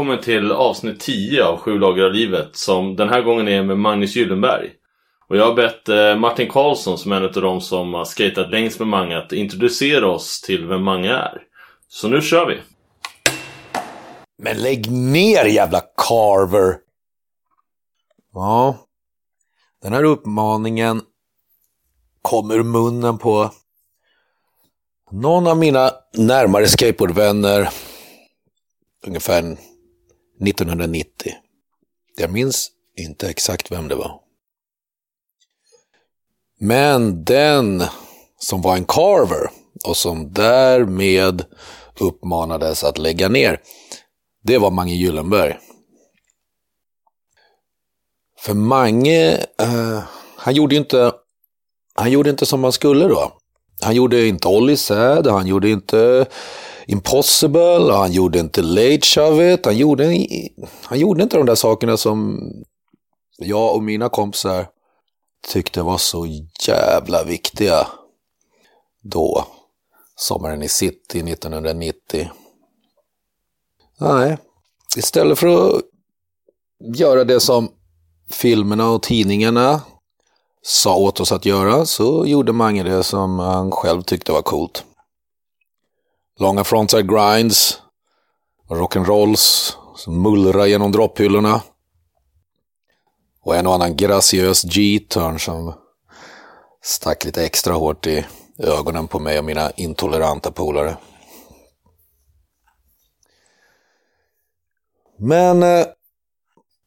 Välkommen till avsnitt 10 av Sju lager av livet som den här gången är med Magnus Gyllenberg. Och jag har bett eh, Martin Karlsson som är en av de som har skatat längst med Mange att introducera oss till vem Mange är. Så nu kör vi! Men lägg ner jävla Carver! Ja, den här uppmaningen kom ur munnen på någon av mina närmare skateboardvänner ungefär 1990. Jag minns inte exakt vem det var. Men den som var en carver och som därmed uppmanades att lägga ner, det var Mange Gyllenberg. För Mange, eh, han gjorde inte, han gjorde inte som man skulle då. Han gjorde inte Ollie Säd, han gjorde inte Impossible, han gjorde inte Late Shovet, han gjorde, han gjorde inte de där sakerna som jag och mina kompisar tyckte var så jävla viktiga då, sommaren i city 1990. Nej, istället för att göra det som filmerna och tidningarna sa åt oss att göra så gjorde Mange det som han själv tyckte var coolt. Långa frontside grinds, rock'n'rolls som mullrar genom dropphyllorna. Och en och annan graciös G-turn som stack lite extra hårt i ögonen på mig och mina intoleranta polare. Men eh,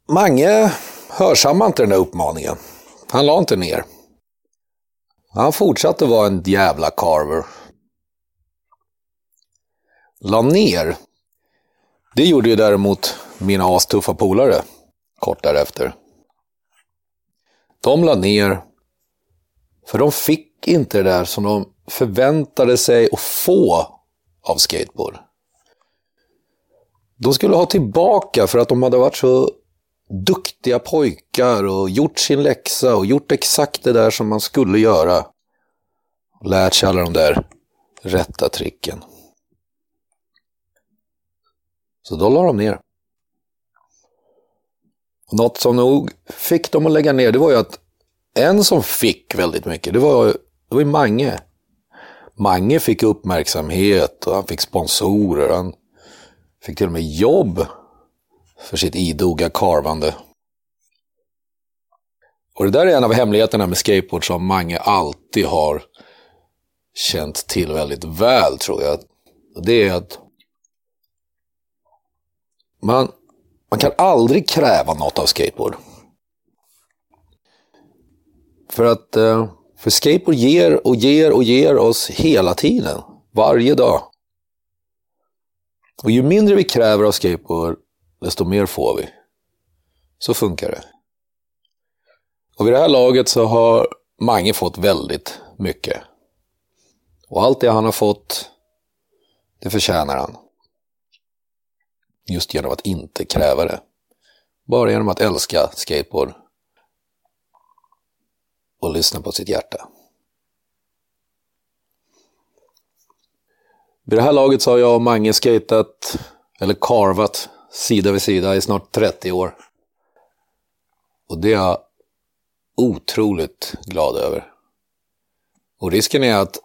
Mange hörsammade inte den där uppmaningen. Han la inte ner. Han fortsatte vara en jävla carver. La ner. Det gjorde ju däremot mina astuffa polare kort därefter. De la ner. För de fick inte det där som de förväntade sig att få av skateboard. De skulle ha tillbaka för att de hade varit så duktiga pojkar och gjort sin läxa och gjort exakt det där som man skulle göra. Lärt sig alla de där rätta tricken. Så då la de ner. Och något som nog fick dem att lägga ner, det var ju att en som fick väldigt mycket, det var, det var Mange. Mange fick uppmärksamhet och han fick sponsorer. Han fick till och med jobb för sitt idoga karvande. Och det där är en av hemligheterna med skateboard som Mange alltid har känt till väldigt väl tror jag. Det är att man, man kan aldrig kräva något av skateboard. För att eh, för skateboard ger och ger och ger oss hela tiden. Varje dag. Och ju mindre vi kräver av skateboard, desto mer får vi. Så funkar det. Och vid det här laget så har Mange fått väldigt mycket. Och allt det han har fått, det förtjänar han. Just genom att inte kräva det. Bara genom att älska skateboard. Och lyssna på sitt hjärta. Vid det här laget så har jag och Mange skatat, eller karvat, sida vid sida i snart 30 år. Och det är jag otroligt glad över. Och risken är att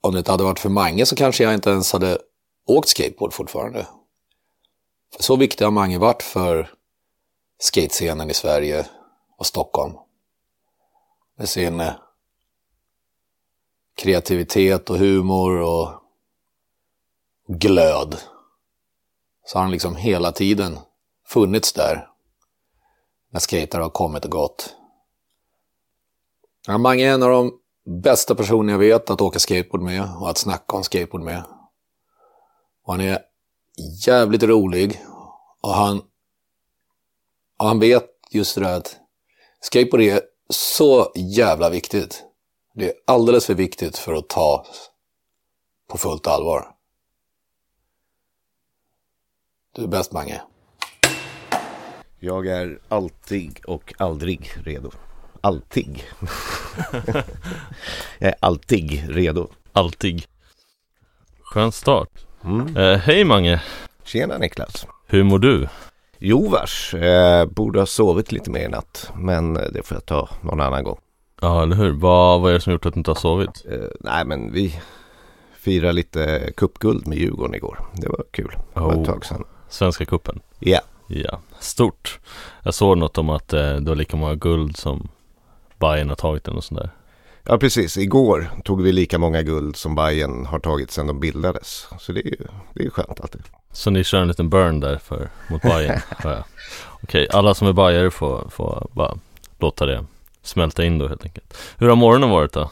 om det inte hade varit för Mange så kanske jag inte ens hade åkt skateboard fortfarande. Så viktig har Mange varit för skatescenen i Sverige och Stockholm. Med sin eh, kreativitet och humor och glöd. Så har han liksom hela tiden funnits där. När skater har kommit och gått. Mange är en av de bästa personer jag vet att åka skateboard med och att snacka om skateboard med. Och han är jävligt rolig och han, och han vet just det där att skateboard är så jävla viktigt. Det är alldeles för viktigt för att ta på fullt allvar. Du är bäst Mange. Jag är alltid och aldrig redo. Alltid. jag är alltid redo. Alltid. Skön start. Mm. Eh, hej Mange. Tjena Niklas. Hur mår du? Jo vars, eh, borde ha sovit lite mer i natt. Men eh, det får jag ta någon annan gång. Ja, eller hur? Vad, vad är det som gjort att du inte har sovit? Eh, nej men vi firade lite cupguld med Djurgården igår. Det var kul. Det var Oh. ett tag sedan. Svenska kuppen. Ja, Ja, stort. Jag såg något om att eh, det var lika många guld som Bayern har tagit den och sånt där. Ja precis. Igår tog vi lika många guld som Bayern har tagit sedan de bildades. Så det är ju det är ju skönt alltid. Så ni kör en liten burn där för, mot Bayern? jag. Okej, alla som är Bajare får, får bara låta det smälta in då helt enkelt. Hur har morgonen varit då?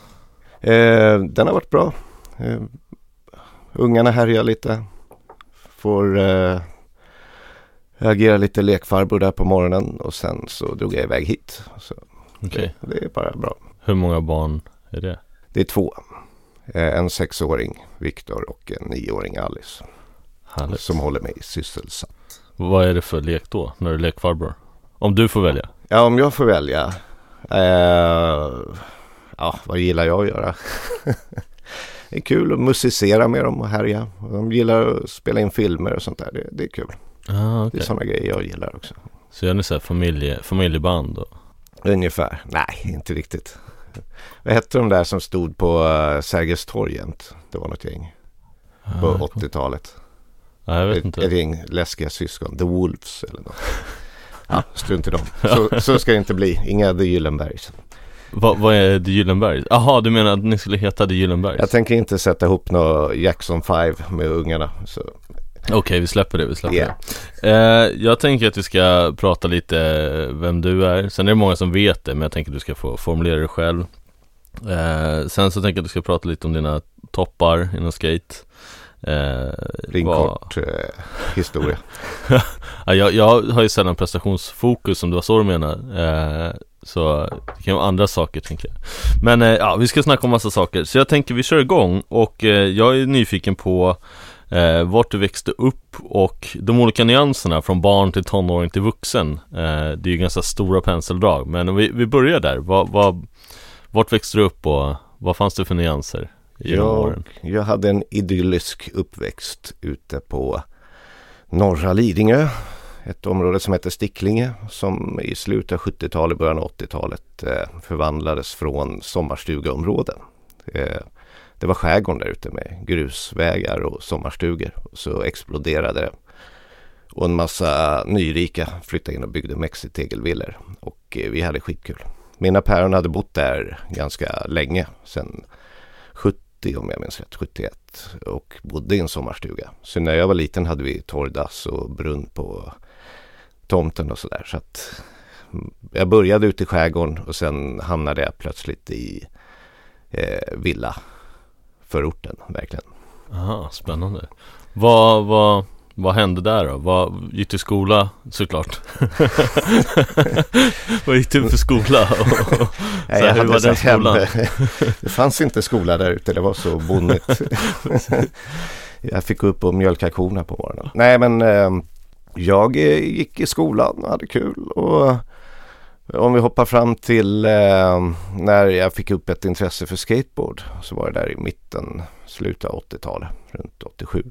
Eh, den har varit bra. Eh, ungarna härjar lite. Får eh, agera lite lekfarbror där på morgonen och sen så drog jag iväg hit. Så Okej, det, det är bara bra. Hur många barn är det? Det är två. Eh, en sexåring, Viktor och en nioåring, Alice. Härligt. Som håller mig sysselsatt. Vad är det för lek då, när du är lekfarbror? Om du får välja? Ja, om jag får välja. Eh, ja, vad gillar jag att göra? det är kul att musicera med dem och härja. De gillar att spela in filmer och sånt där. Det, det är kul. Ah, Det okej. är sådana grejer jag gillar också. Så gör ni så här familje, familjeband och Ungefär. Nej, inte riktigt. Vad hette de där som stod på uh, Sergels torg jämt? Det var något gäng på Ah, 80-talet. Nej, jag vet Ett, inte. ett gäng läskiga syskon. The Wolves eller något. Ja, strunt i dem. Så, så ska det inte bli. Inga The Gyllenbergs. Vad, vad är The Gyllenberg? Jaha, du menar att ni skulle heta The Gyllenberg? Jag tänker inte sätta ihop något Jackson 5 med ungarna. Så. Okej, vi släpper det, vi släpper Yeah. det. Eh, jag tänker att vi ska prata lite vem du är. Sen är det många som vet det, men jag tänker att du ska få formulera det själv. Eh, sen så tänker jag att du ska prata lite om dina toppar inom skate. Eh, Ring vad- kort eh, historia. Ja, jag, jag har ju sällan prestationsfokus om det var så du menar. Eh, så det kan vara andra saker tänker jag. Men eh, ja, vi ska snacka om massa saker. Så jag tänker vi kör igång och eh, jag är nyfiken på eh, vart du växte upp och de olika nyanserna från barn till tonåring till vuxen. Eh, det är ju ganska stora penseldrag, men vi, vi börjar där. Vad, vad, vart växte du upp och vad fanns det för nyanser? Jag, jag hade en idyllisk uppväxt ute på norra Lidingö. Ett område som heter Sticklinge som i slutet av 70-talet, början av 80-talet eh, förvandlades från sommarstugeområden. Eh, det var skärgården där ute med grusvägar och sommarstugor. Så exploderade det. Och en massa nyrika flyttade in och byggde mexitegelvillor. Och eh, vi hade skitkul. Mina päron hade bott där ganska länge, sedan 70 om jag minns rätt, 71 och bodde i en sommarstuga. Så när jag var liten hade vi torrdass och brunn på tomten och sådär. Så att mm, jag började ute i skärgården och sen hamnade jag plötsligt i eh, villa förorten verkligen. Aha, spännande. Vad, vad, vad hände där då? Vad, gick du i skola såklart? vad gick du för skola? Så här, hur var den skolan? det fanns inte skola där ute, det var så bonnigt. jag fick upp och mjölka korna på morgonen. Nej men eh, jag eh, gick i skolan och hade kul. Och om vi hoppar fram till eh, när jag fick upp ett intresse för skateboard så var det där i mitten, slutet av 80-talet, runt 87.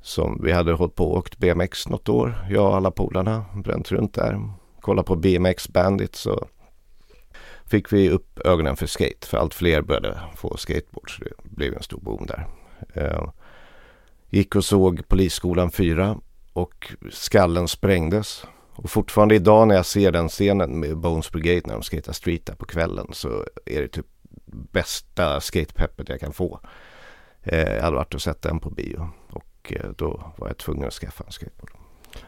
Som vi hade hållit på och åkt BMX något år, jag och alla polarna, bränt runt där. Kolla på BMX Bandit så fick vi upp ögonen för skate. För allt fler började få skateboard så det blev en stor boom där. Eh, gick och såg Polisskolan 4 och skallen sprängdes. Och fortfarande idag när jag ser den scenen med Bones Brigade när de skatar street där på kvällen så är det typ bästa skatepeppet jag kan få. Eh, jag hade varit och sett den på bio och eh, då var jag tvungen att skaffa en skateboard.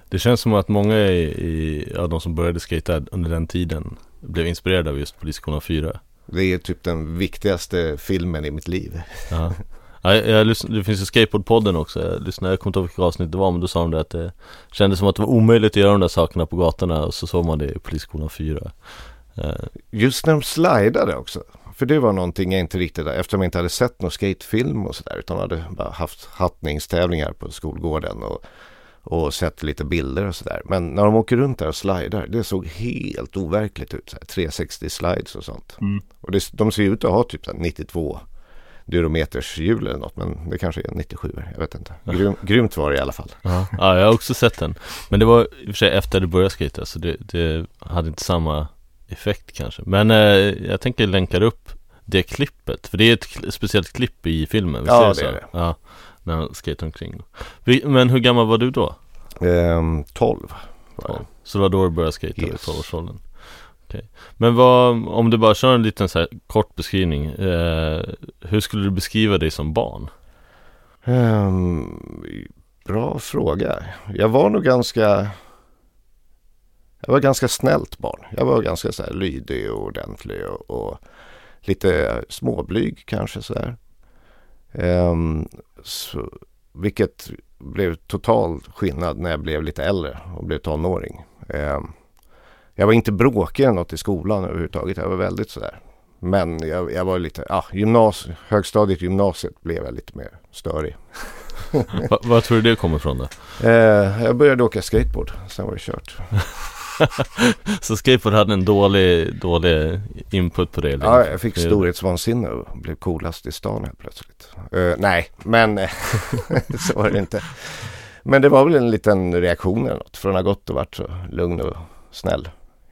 Det känns som att många i, i, ja, de som började skata under den tiden blev inspirerade av just Polisskolan 4. Det är typ den viktigaste filmen i mitt liv. Ja. Ja, jag, jag lyssn- det finns ju Skateboardpodden också, jag lyssnade, jag kommer inte ihåg vilket avsnitt det var men då sa de det att det kändes som att det var omöjligt att göra de där sakerna på gatorna och så såg man det i Polisskolan 4 eh, Just när de slidade också. För det var någonting jag inte riktigt, eftersom jag inte hade sett någon skatefilm och sådär. Utan hade bara haft hattningstävlingar på skolgården och, och sett lite bilder och sådär. Men när de åker runt där och slidar, det såg helt overkligt ut. Så här, 360 slides och sånt. Och det, de ser ut att ha typ så här 92 Durometershjul eller något men det kanske är 97 jag vet inte. Grym, grymt var det i alla fall. Ja. ja, jag har också sett den. Men det var i och för sig efter du började skejta så det, det, hade inte samma effekt kanske. Men eh, jag tänker länka upp det klippet, för det är ett speciellt klipp i filmen. Ja, det, det är det. Ja, när han skejtar omkring. Men hur gammal var du då? Ehm, 12. 12. Så det var då du började skejta yes. i 12-årsåldern? Okay. Men vad, om du bara kör en liten så här kort beskrivning. Eh, hur skulle du beskriva dig som barn? Um, bra fråga. Jag var nog ganska Jag var ganska snällt barn. Jag var ganska så här lydig och ordentlig och, och lite småblyg kanske så här. Um, så, vilket blev total skillnad när jag blev lite äldre och blev tonåring. Um, jag var inte bråkig eller något i skolan överhuvudtaget. Jag var väldigt sådär. Men jag, jag var lite, ja, gymnas, högstadiet, gymnasiet blev jag lite mer störig. Va, vad tror du det kommer ifrån då? Eh, jag började åka skateboard, sen var det kört. så skateboard hade en dålig, dålig input på det? Eller? Ja, jag fick storhetsvansinne och blev coolast i stan helt plötsligt. Uh, nej, men så var det inte. Men det var väl en liten reaktion eller något. Från att ha gått och varit så lugn och snäll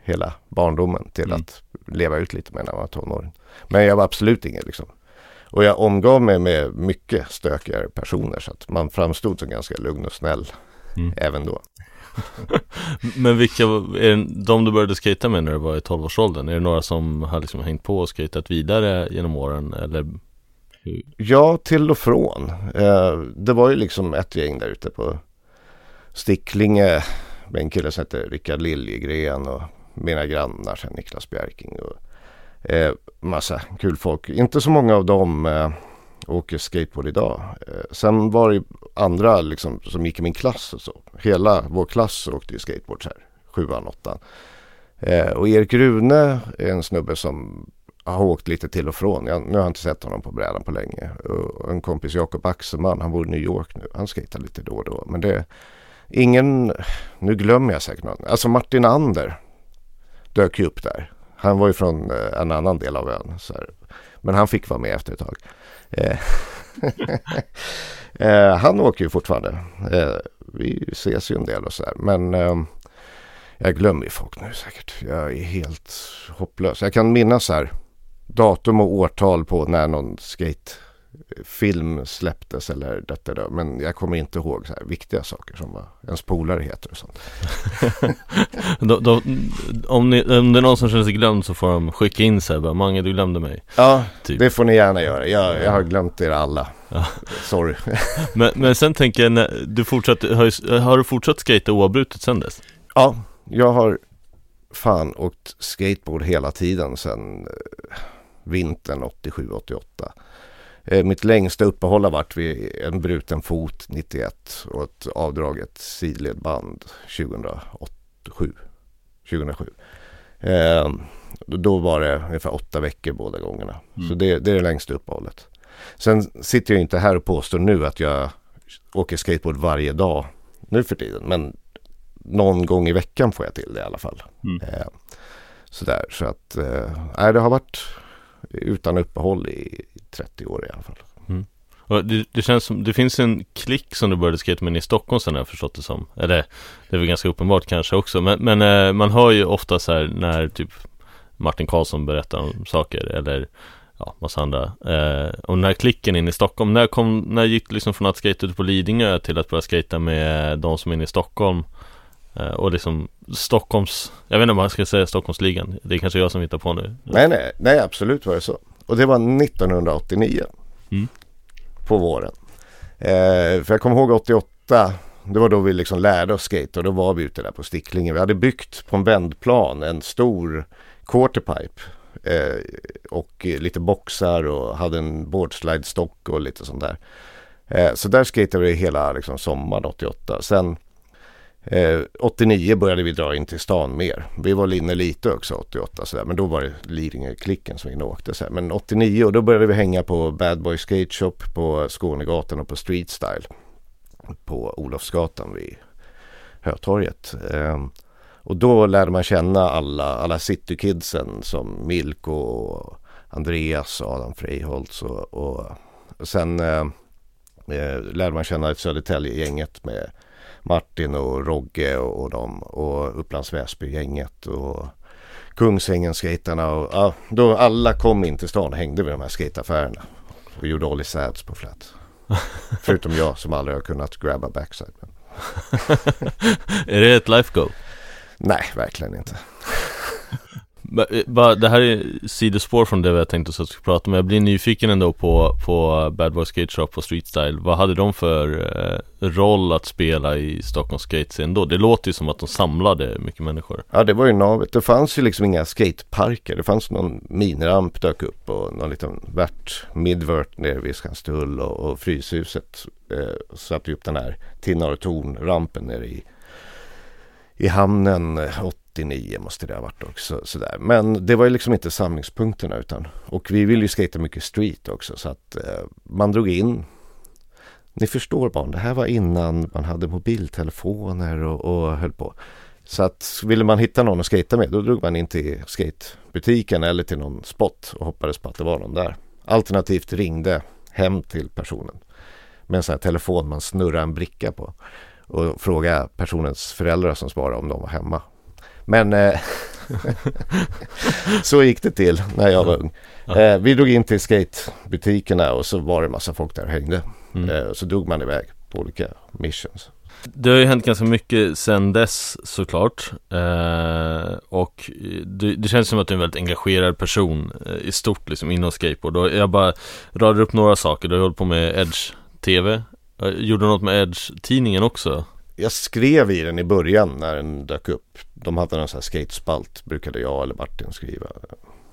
hela barndomen till mm. att leva ut lite med när man var tonåring. Men jag var absolut ingen liksom. Och jag omgav mig med mycket stökigare personer så att man framstod som ganska lugn och snäll mm. även då. Men vilka, är de du började skata med när du var i 12-årsåldern? Är det några som har liksom hängt på och skatat vidare genom åren eller? Ja, till och från. Eh, det var ju liksom ett gäng där ute på Sticklinge med en kille som hette Rickard Liljegren och mina grannar sen Niklas Bjerking och eh, massa kul folk. Inte så många av dem eh, åker skateboard idag. Eh, sen var det andra liksom, som gick i min klass och så. Hela vår klass åkte ju skateboard här, sjuan, åttan. Eh, och Erik Rune är en snubbe som har åkt lite till och från. Jag, nu har jag inte sett honom på brädan på länge. Och en kompis Jakob Axelman, han bor i New York nu. Han skejtar lite då och då. Men det är ingen, nu glömmer jag säkert någon. Alltså Martin Ander dök ju upp där. Han var ju från eh, en annan del av ön. Så här. Men han fick vara med efter ett tag. Eh, eh han åker ju fortfarande. Eh, vi ses ju en del och sådär. Men ehm, jag glömmer ju folk nu säkert. Jag är helt hopplös. Jag kan minnas här datum och årtal på när någon skate film släpptes eller detta då. Men jag kommer inte ihåg så här viktiga saker som vad ens polare heter och sånt. då, då, om, ni, om det är någon som känner sig glömd så får de skicka in sig bara Mange du glömde mig. Ja, typ. det får ni gärna göra. Jag, jag har glömt er alla. Ja. Sorry. men, men sen tänker jag, när du fortsatt, har, har du fortsatt skata oavbrutet sen dess? Ja, jag har fan åkt skateboard hela tiden sen eh, vintern 87-88. Eh, mitt längsta uppehåll har varit vid en bruten fot 91 och ett avdraget sidledband 2007. 2007. Eh, då var det ungefär åtta veckor båda gångerna. Mm. Så det, det, är det längsta uppehållet. Sen sitter jag inte här och påstår nu att jag åker skateboard varje dag nu för tiden. Men någon gång i veckan får jag till det i alla fall. Mm. Eh, sådär, så att eh, det har varit utan uppehåll i 30 år i alla fall. Mm. Det, det, känns som, det finns en klick som du började skate med i Stockholm sen har jag förstått det som. Eller det är väl ganska uppenbart kanske också. Men, men eh, man hör ju ofta så här när typ Martin Karlsson berättar om saker eller ja, massa andra. Eh, och den här klicken in i Stockholm, när, kom, när gick det liksom från att skate ute på Lidingö till att börja skata med de som är inne i Stockholm? Eh, och liksom Stockholms, jag vet inte om man ska säga Stockholmsligan, det är kanske jag som hittar på nu. Nej, nej, nej absolut var det så. Och det var 1989 mm. på våren. Eh, för jag kommer ihåg 88, det var då vi liksom lärde oss skate och då var vi ute där på Sticklingen. Vi hade byggt på en vändplan en stor quarterpipe eh, och lite boxar och hade en boardslide-stock och lite sånt där. Eh, så där skatade vi hela liksom, sommaren 88. Sen Eh, 89 började vi dra in till stan mer. Vi var inne lite också 88 sådär. Men då var det Lidingö-klicken som vi åkte. Sådär. Men 89 och då började vi hänga på Bad Boy Skate Shop på Skånegatan och på Street Style. På Olofsgatan vid Hötorget. Eh, och då lärde man känna alla, alla citykidsen som Milko och Andreas och Adam Freiholtz och, och Sen ehm, eh, lärde man känna Södertälje-gänget med Martin och Rogge och, och dem och Upplands Väsby-gänget och Kungsängen-skejtarna och ja, då alla kom in till stan och hängde vid de här skateaffärerna och gjorde Ollie Sads på flat. Förutom jag som aldrig har kunnat grabba backside. Är det ett life goal? Nej, verkligen inte. Eh, det här är sidospår från det vi jag tänkte att jag skulle prata om. Jag blir nyfiken ändå på, på Bad Boy Skate Shop och Street Style. Vad hade de för eh, roll att spela i Stockholms skatescen då? Det låter ju som att de samlade mycket människor. Ja, det var ju navet. Det fanns ju liksom inga skateparker. Det fanns någon miniramp dök upp och någon liten värt midvert nere vid Skanstull och, och Fryshuset eh, satte upp den här Tinnar och Torn-rampen nere i i hamnen eh, 89 måste det ha varit också. Sådär. Men det var ju liksom inte samlingspunkterna utan och vi ville ju skata mycket street också så att eh, man drog in ni förstår barn, det här var innan man hade mobiltelefoner och, och höll på. Så att ville man hitta någon att skata med då drog man in till skatebutiken eller till någon spot och hoppades på att det var någon där. Alternativt ringde hem till personen med en sån här telefon man snurrar en bricka på och fråga personens föräldrar som svarade om de var hemma. Men eh, så gick det till när jag var ung. Eh, vi drog in till skatebutikerna och så var det massa folk där och hängde. Mm. Eh, så drog man iväg på olika missions. Det har ju hänt ganska mycket sedan dess såklart eh, Och det, det, känns som att du är en väldigt engagerad person eh, i stort liksom inom skateboard och jag bara radar upp några saker, du har hållit på med Edge TV Gjorde något med Edge-tidningen också? Jag skrev i den i början när den dök upp. De hade en sån här skatespalt, brukade jag eller Martin skriva.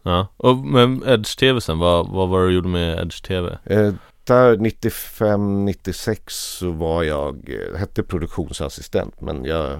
Ja, och men Edge TV sen, vad, vad var det du gjorde med Edge TV? Eh, där 95-96 så var jag, eh, hette produktionsassistent men jag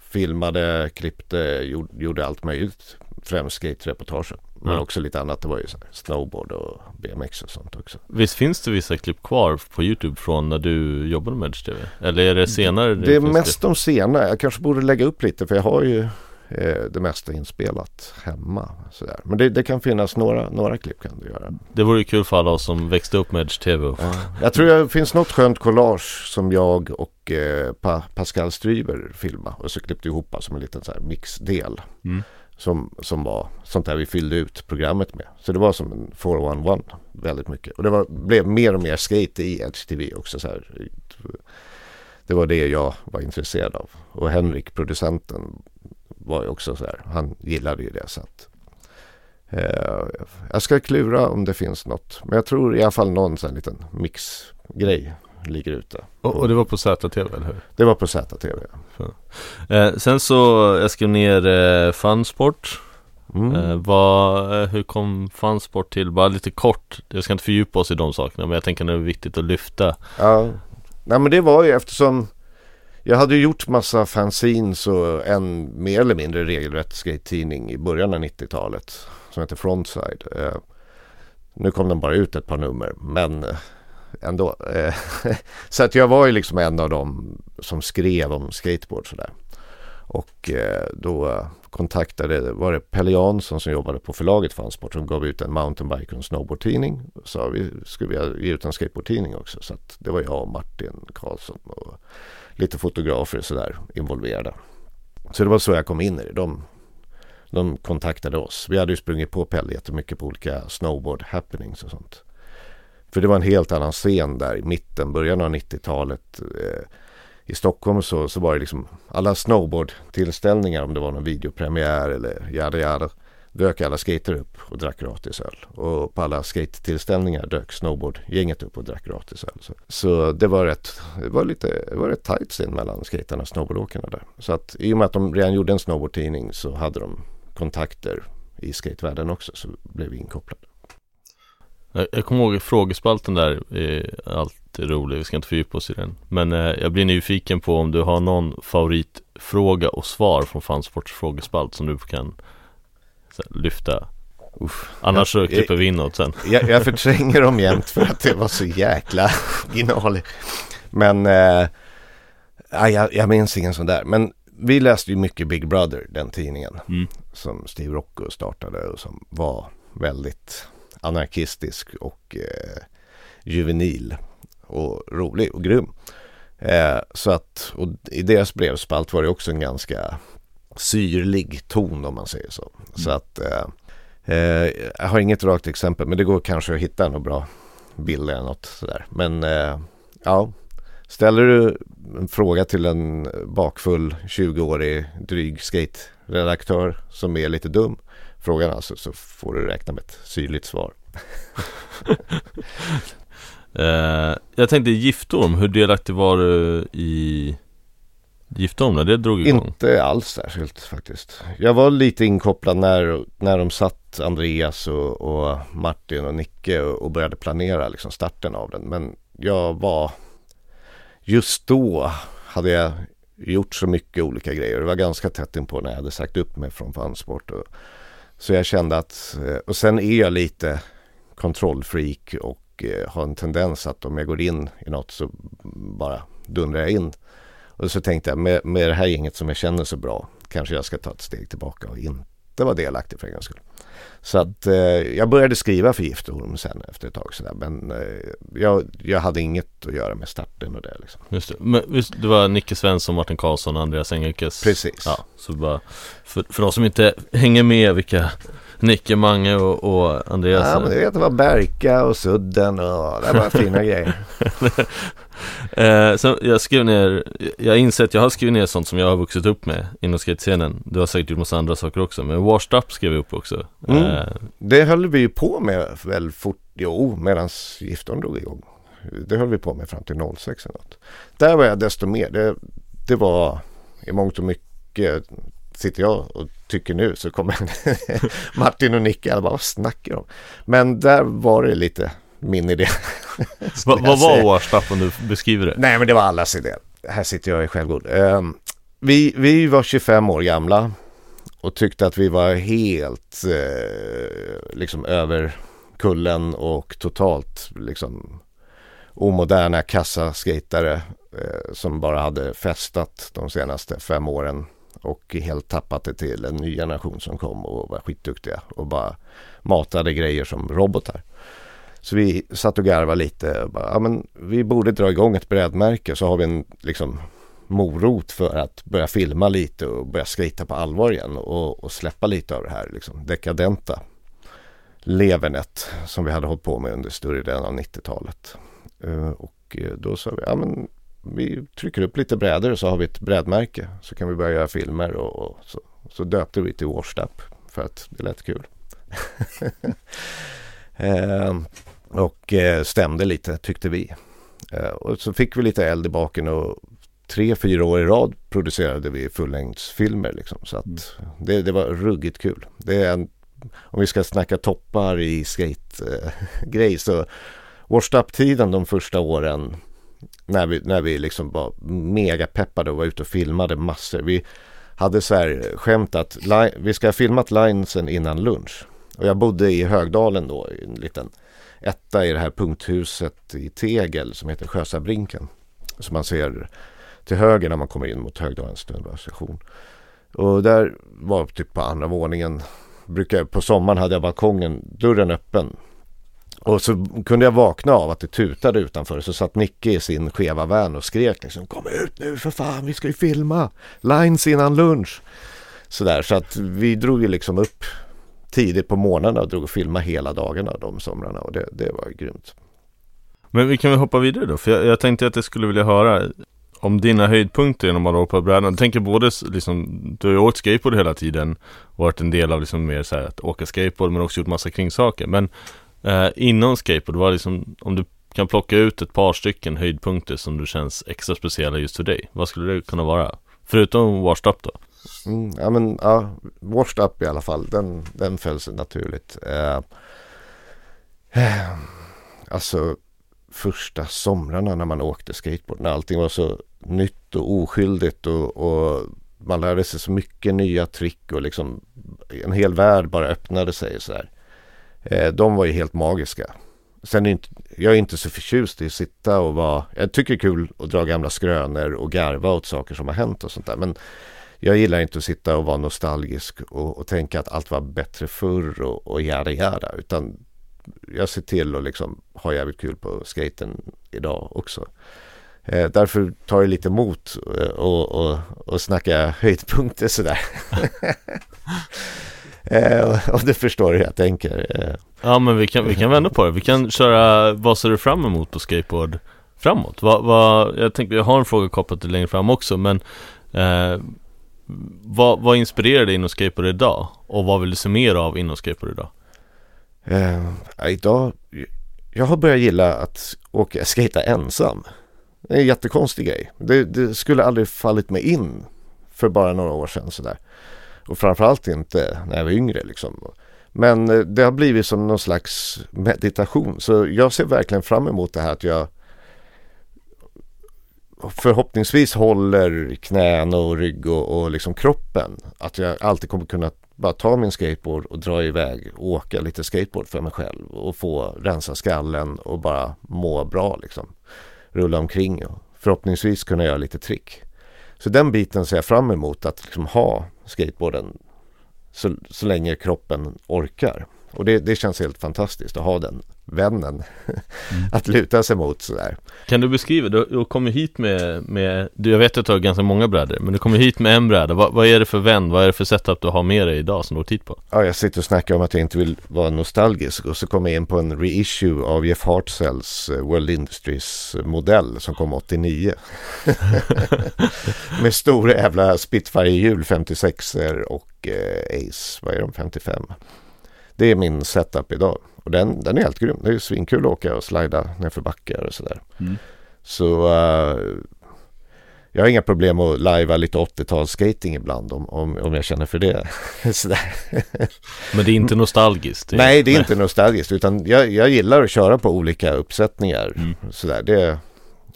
filmade, klippte, gjorde, gjorde allt möjligt. Främst skate-reportagen. Men mm. också lite annat. Det var ju snowboard och BMX och sånt också. Visst finns det vissa klipp kvar på YouTube från när du jobbade med Edge TV? Eller är det senare? Det, det är mest det? de senare. Jag kanske borde lägga upp lite för jag har ju eh, det mesta inspelat hemma. Sådär. Men det, det, kan finnas några, några klipp kan du göra. Det vore kul för alla oss som växte upp med Edge TV. Ja. Jag tror det finns något skönt collage som jag och eh, pa Pascal Stryber filmade och så klippte ihop som en liten så mixdel. Mm som, som var sånt där vi fyllde ut programmet med. Så det var som en 411 väldigt mycket. Och det var, blev mer och mer skate i Edge TV också. Så här. Det var det jag var intresserad av. Och Henrik, producenten, var ju också så här. Han gillade ju det. Så att, eh, jag ska klura om det finns något. Men jag tror i alla fall någon sån liten mixgrej ligger ute. Och, och, det var på ZTV eller hur? Det var på ZTV. Eh, sen så, jag skrev ner eh, Funsport mm. eh, vad, eh, Hur kom Funsport till? Bara lite kort, jag ska inte fördjupa oss i de sakerna men jag tänker att det är viktigt att lyfta Ja, Nej, men det var ju eftersom jag hade gjort massa fanzines och en mer eller mindre regelrätt skate-tidning i början av 90-talet som heter Frontside. Eh, nu kom den bara ut ett par nummer men ändå. Eh, så att jag var ju liksom en av dem som skrev om skateboard sådär. Och eh, då kontaktade, var det Pelle Jansson som jobbade på förlaget Fansport som gav ut en mountainbike och en snowboardtidning. Sa vi skulle vi ge ut en skateboardtidning också. Så att det var jag och Martin Karlsson och lite fotografer sådär involverade. Så det var så jag kom in i det. De, de kontaktade oss. Vi hade ju sprungit på Pelle jättemycket på olika snowboard happenings och sånt. För det var en helt annan scen där i mitten, början av 90-talet. Eh, I Stockholm så, så var det liksom alla snowboardtillställningar om det var någon videopremiär eller jada jada. Dök alla skater upp och drack gratis öl. Och på alla skate-tillställningar dök snowboardgänget upp och drack gratis öl. Så, så det var rätt, det var lite, det var rätt tajt scen mellan skaterna och snowboardåkarna där. Så att i och med att de redan gjorde en snowboardtidning så hade de kontakter i skatevärlden också så blev vi inkopplade. Jag, jag kommer ihåg frågespalten där är alltid rolig, vi ska inte fördjupa oss i den. Men eh, jag blir nyfiken på om du har någon favoritfråga och svar från Fansports frågespalt som du kan här, lyfta. Uff, Annars så klipper vi inåt sen. Jag, jag förtränger dem jämt för att det var så jäkla original Men eh, jag, jag minns ingen sån där. Men vi läste ju mycket Big Brother, den tidningen mm. Som Steve Rocco startade och som var väldigt anarkistisk och eh, juvenil och rolig och grym. Eh, så att, och i deras brevspalt var det också en ganska syrlig ton om man säger så. Mm. Så att eh, eh, jag har inget rakt exempel men det går kanske att hitta något bra bild eller något sådär. Men eh, ja, ställer du en fråga till en bakfull 20-årig dryg skate-redaktör som är lite dum frågan alltså så får du räkna med ett syrligt svar. uh, jag tänkte giftorm, hur delaktig var du i Giftorm när det drog igång? Inte alls särskilt faktiskt. Jag var lite inkopplad när, när de satt Andreas och, och Martin och Nicke och, och, började planera liksom starten av den. Men jag var just då hade jag gjort så mycket olika grejer. Det var ganska tätt inpå när jag hade sagt upp mig från Fansport. Och, så jag kände att, eh, och sen är jag lite kontrollfreak och eh, har en tendens att om jag går in i något så bara dundrar jag in. Och så tänkte jag med, med det här gänget som jag känner så bra kanske jag ska ta ett steg tillbaka och inte vara delaktig för en gångs skull. Så att eh, jag började skriva för Giftorm sen efter ett tag sådär. Men eh, jag, jag hade inget att göra med starten och det liksom. Just det. Men visst, det var Nicke Svensson, Martin Karlsson och Andreas Engelkes. Precis. Ja, så bara för, för de som inte hänger med vilka Nicke, Mange och, och Andreas. Ja, men du vet det var Berka och Sudden och det var fina grejer. eh, så jag skrev ner, jag inser att jag har skrivit ner sånt som jag har vuxit upp med inom skatescenen. Du har säkert gjort massa andra saker också, men Washed Up skrev jag upp också. Mm. Eh. Det höll vi ju på med väl fort, jo, medan giftorn drog igång. Det höll vi på med fram till 06 eller något. Där var jag desto mer, det, det var i mångt och mycket sitter jag och tycker nu så kommer Martin och Nicke, bara vad snackar de? Men där var det lite min idé. vad var Washed om du beskriver det? Nej men det var allas idé. Här sitter jag i självgod. Uh, vi, vi var 25 år gamla och tyckte att vi var helt uh, liksom över kullen och totalt liksom omoderna kassaskejtare uh, som bara hade festat de senaste fem åren och helt tappat det till en ny generation som kom och var skitduktiga och bara matade grejer som robotar. Så vi satt och garvade lite. Och bara, ja, men vi borde dra igång ett brädmärke så har vi en liksom, morot för att börja filma lite och börja skrita på allvar igen och, och släppa lite av det här liksom, dekadenta levernet som vi hade hållit på med under större delen av 90-talet. Eh, och då sa vi, ja men vi trycker upp lite brädor och så har vi ett brädmärke. Så kan vi börja göra filmer och, och så, så döpte vi till Washed Up för att det lät kul. eh, och eh, stämde lite tyckte vi. Eh, och så fick vi lite eld i baken och tre, fyra år i rad producerade vi fullängdsfilmer. Liksom, så att mm. det, det var ruggigt kul. Det är en, om vi ska snacka toppar i skate-grej så Washed Up-tiden de första åren när vi, när vi liksom var mega peppade och var ute och filmade massor. Vi hade så här skämt att vi ska ha filmat linesen innan lunch. Och jag bodde i Högdalen då, i en liten etta i det här punkthuset i Tegel som heter Sjösabrinken. Som man ser till höger när man kommer in mot Högdalens tunnelbanestation. Och där var typ på andra våningen. Brukar, på sommaren hade jag balkongen, dörren öppen och så kunde jag vakna av att det tutade utanför. Så satt Nicke i sin skeva van och skrek liksom Kom ut nu för fan, vi ska ju filma! Lines innan lunch! Sådär, så att vi drog ju liksom upp tidigt på morgnarna och drog och filmade hela dagarna de somrarna och det, det var grymt. Men vi kan väl hoppa vidare då, för jag, jag tänkte att jag skulle vilja höra om dina höjdpunkter genom att åka på brädan. Jag tänker både liksom, du har ju åkt skateboard hela tiden och varit en del av liksom mer så här att åka skateboard men också gjort massa kringsaker. Men eh, inom skateboard, var liksom, om du kan plocka ut ett par stycken höjdpunkter som du känns extra speciella just för dig, vad skulle det kunna vara? Förutom washed up då? Mm, ja men ja, washed up i alla fall, den, den föll sig naturligt. Eh, eh, alltså första somrarna när man åkte skateboard, när allting var så nytt och oskyldigt och, och man lärde sig så mycket nya trick och liksom en hel värld bara öppnade sig så här. Eh, de var ju helt magiska. Sen är inte, jag är inte så förtjust i att sitta och vara, jag tycker det är kul att dra gamla skrönor och garva åt saker som har hänt och sånt där. Men jag gillar inte att sitta och vara nostalgisk och, och tänka att allt var bättre förr och, och jada jada. Utan jag ser till att liksom ha jävligt kul på skaten idag också. Eh, därför tar det lite emot eh, och, och, och snacka höjdpunkter sådär. eh, och det förstår hur jag tänker. Eh. Ja men vi kan, vi kan vända på det. Vi kan köra, vad ser du fram emot på skateboard framåt? Va, va, jag tänkte, jag har en fråga kopplat till längre fram också men eh, vad, vad inspirerar dig inom skateboard idag? Och vad vill du se mer av inom skateboard idag? Eh, idag, jag har börjat gilla att åka skata ensam. Det är en jättekonstig grej. Det, det, skulle aldrig fallit mig in för bara några år sedan sådär. Och framförallt inte när jag var yngre liksom. Men eh, det har blivit som någon slags meditation. Så jag ser verkligen fram emot det här att jag förhoppningsvis håller knän och rygg och, och liksom kroppen. Att jag alltid kommer kunna bara ta min skateboard och dra iväg och åka lite skateboard för mig själv och få rensa skallen och bara må bra liksom. Rulla omkring och förhoppningsvis kunna göra lite trick. Så den biten ser jag fram emot att liksom ha skateboarden så, så länge kroppen orkar. Och det, det känns helt fantastiskt att ha den vännen mm. att luta sig mot sådär. Kan du beskriva, du, du kommer hit med, med du, jag vet att du har ganska många brädor, men du kommer hit med en bräda. Va, vad är det för vän, vad är det för setup du har med dig idag som du åkt hit på? Ja, jag sitter och snackar om att jag inte vill vara nostalgisk och så kommer jag in på en reissue av Jeff Hartzells eh, World Industries modell som kom 89. med stora jävla Spitfire-hjul 56 och eh, Ace, vad är de, 55? Det är min setup idag. Och den, den är helt grym. Det är svinkul att åka och slida nerför backar och sådär. Mm. Så uh, jag har inga problem att lajva lite 80-tals skating ibland om, om, om jag känner för det. Men det är inte nostalgiskt? Nej, det är inte nostalgiskt utan jag, jag gillar att köra på olika uppsättningar. Mm. Sådär. Det,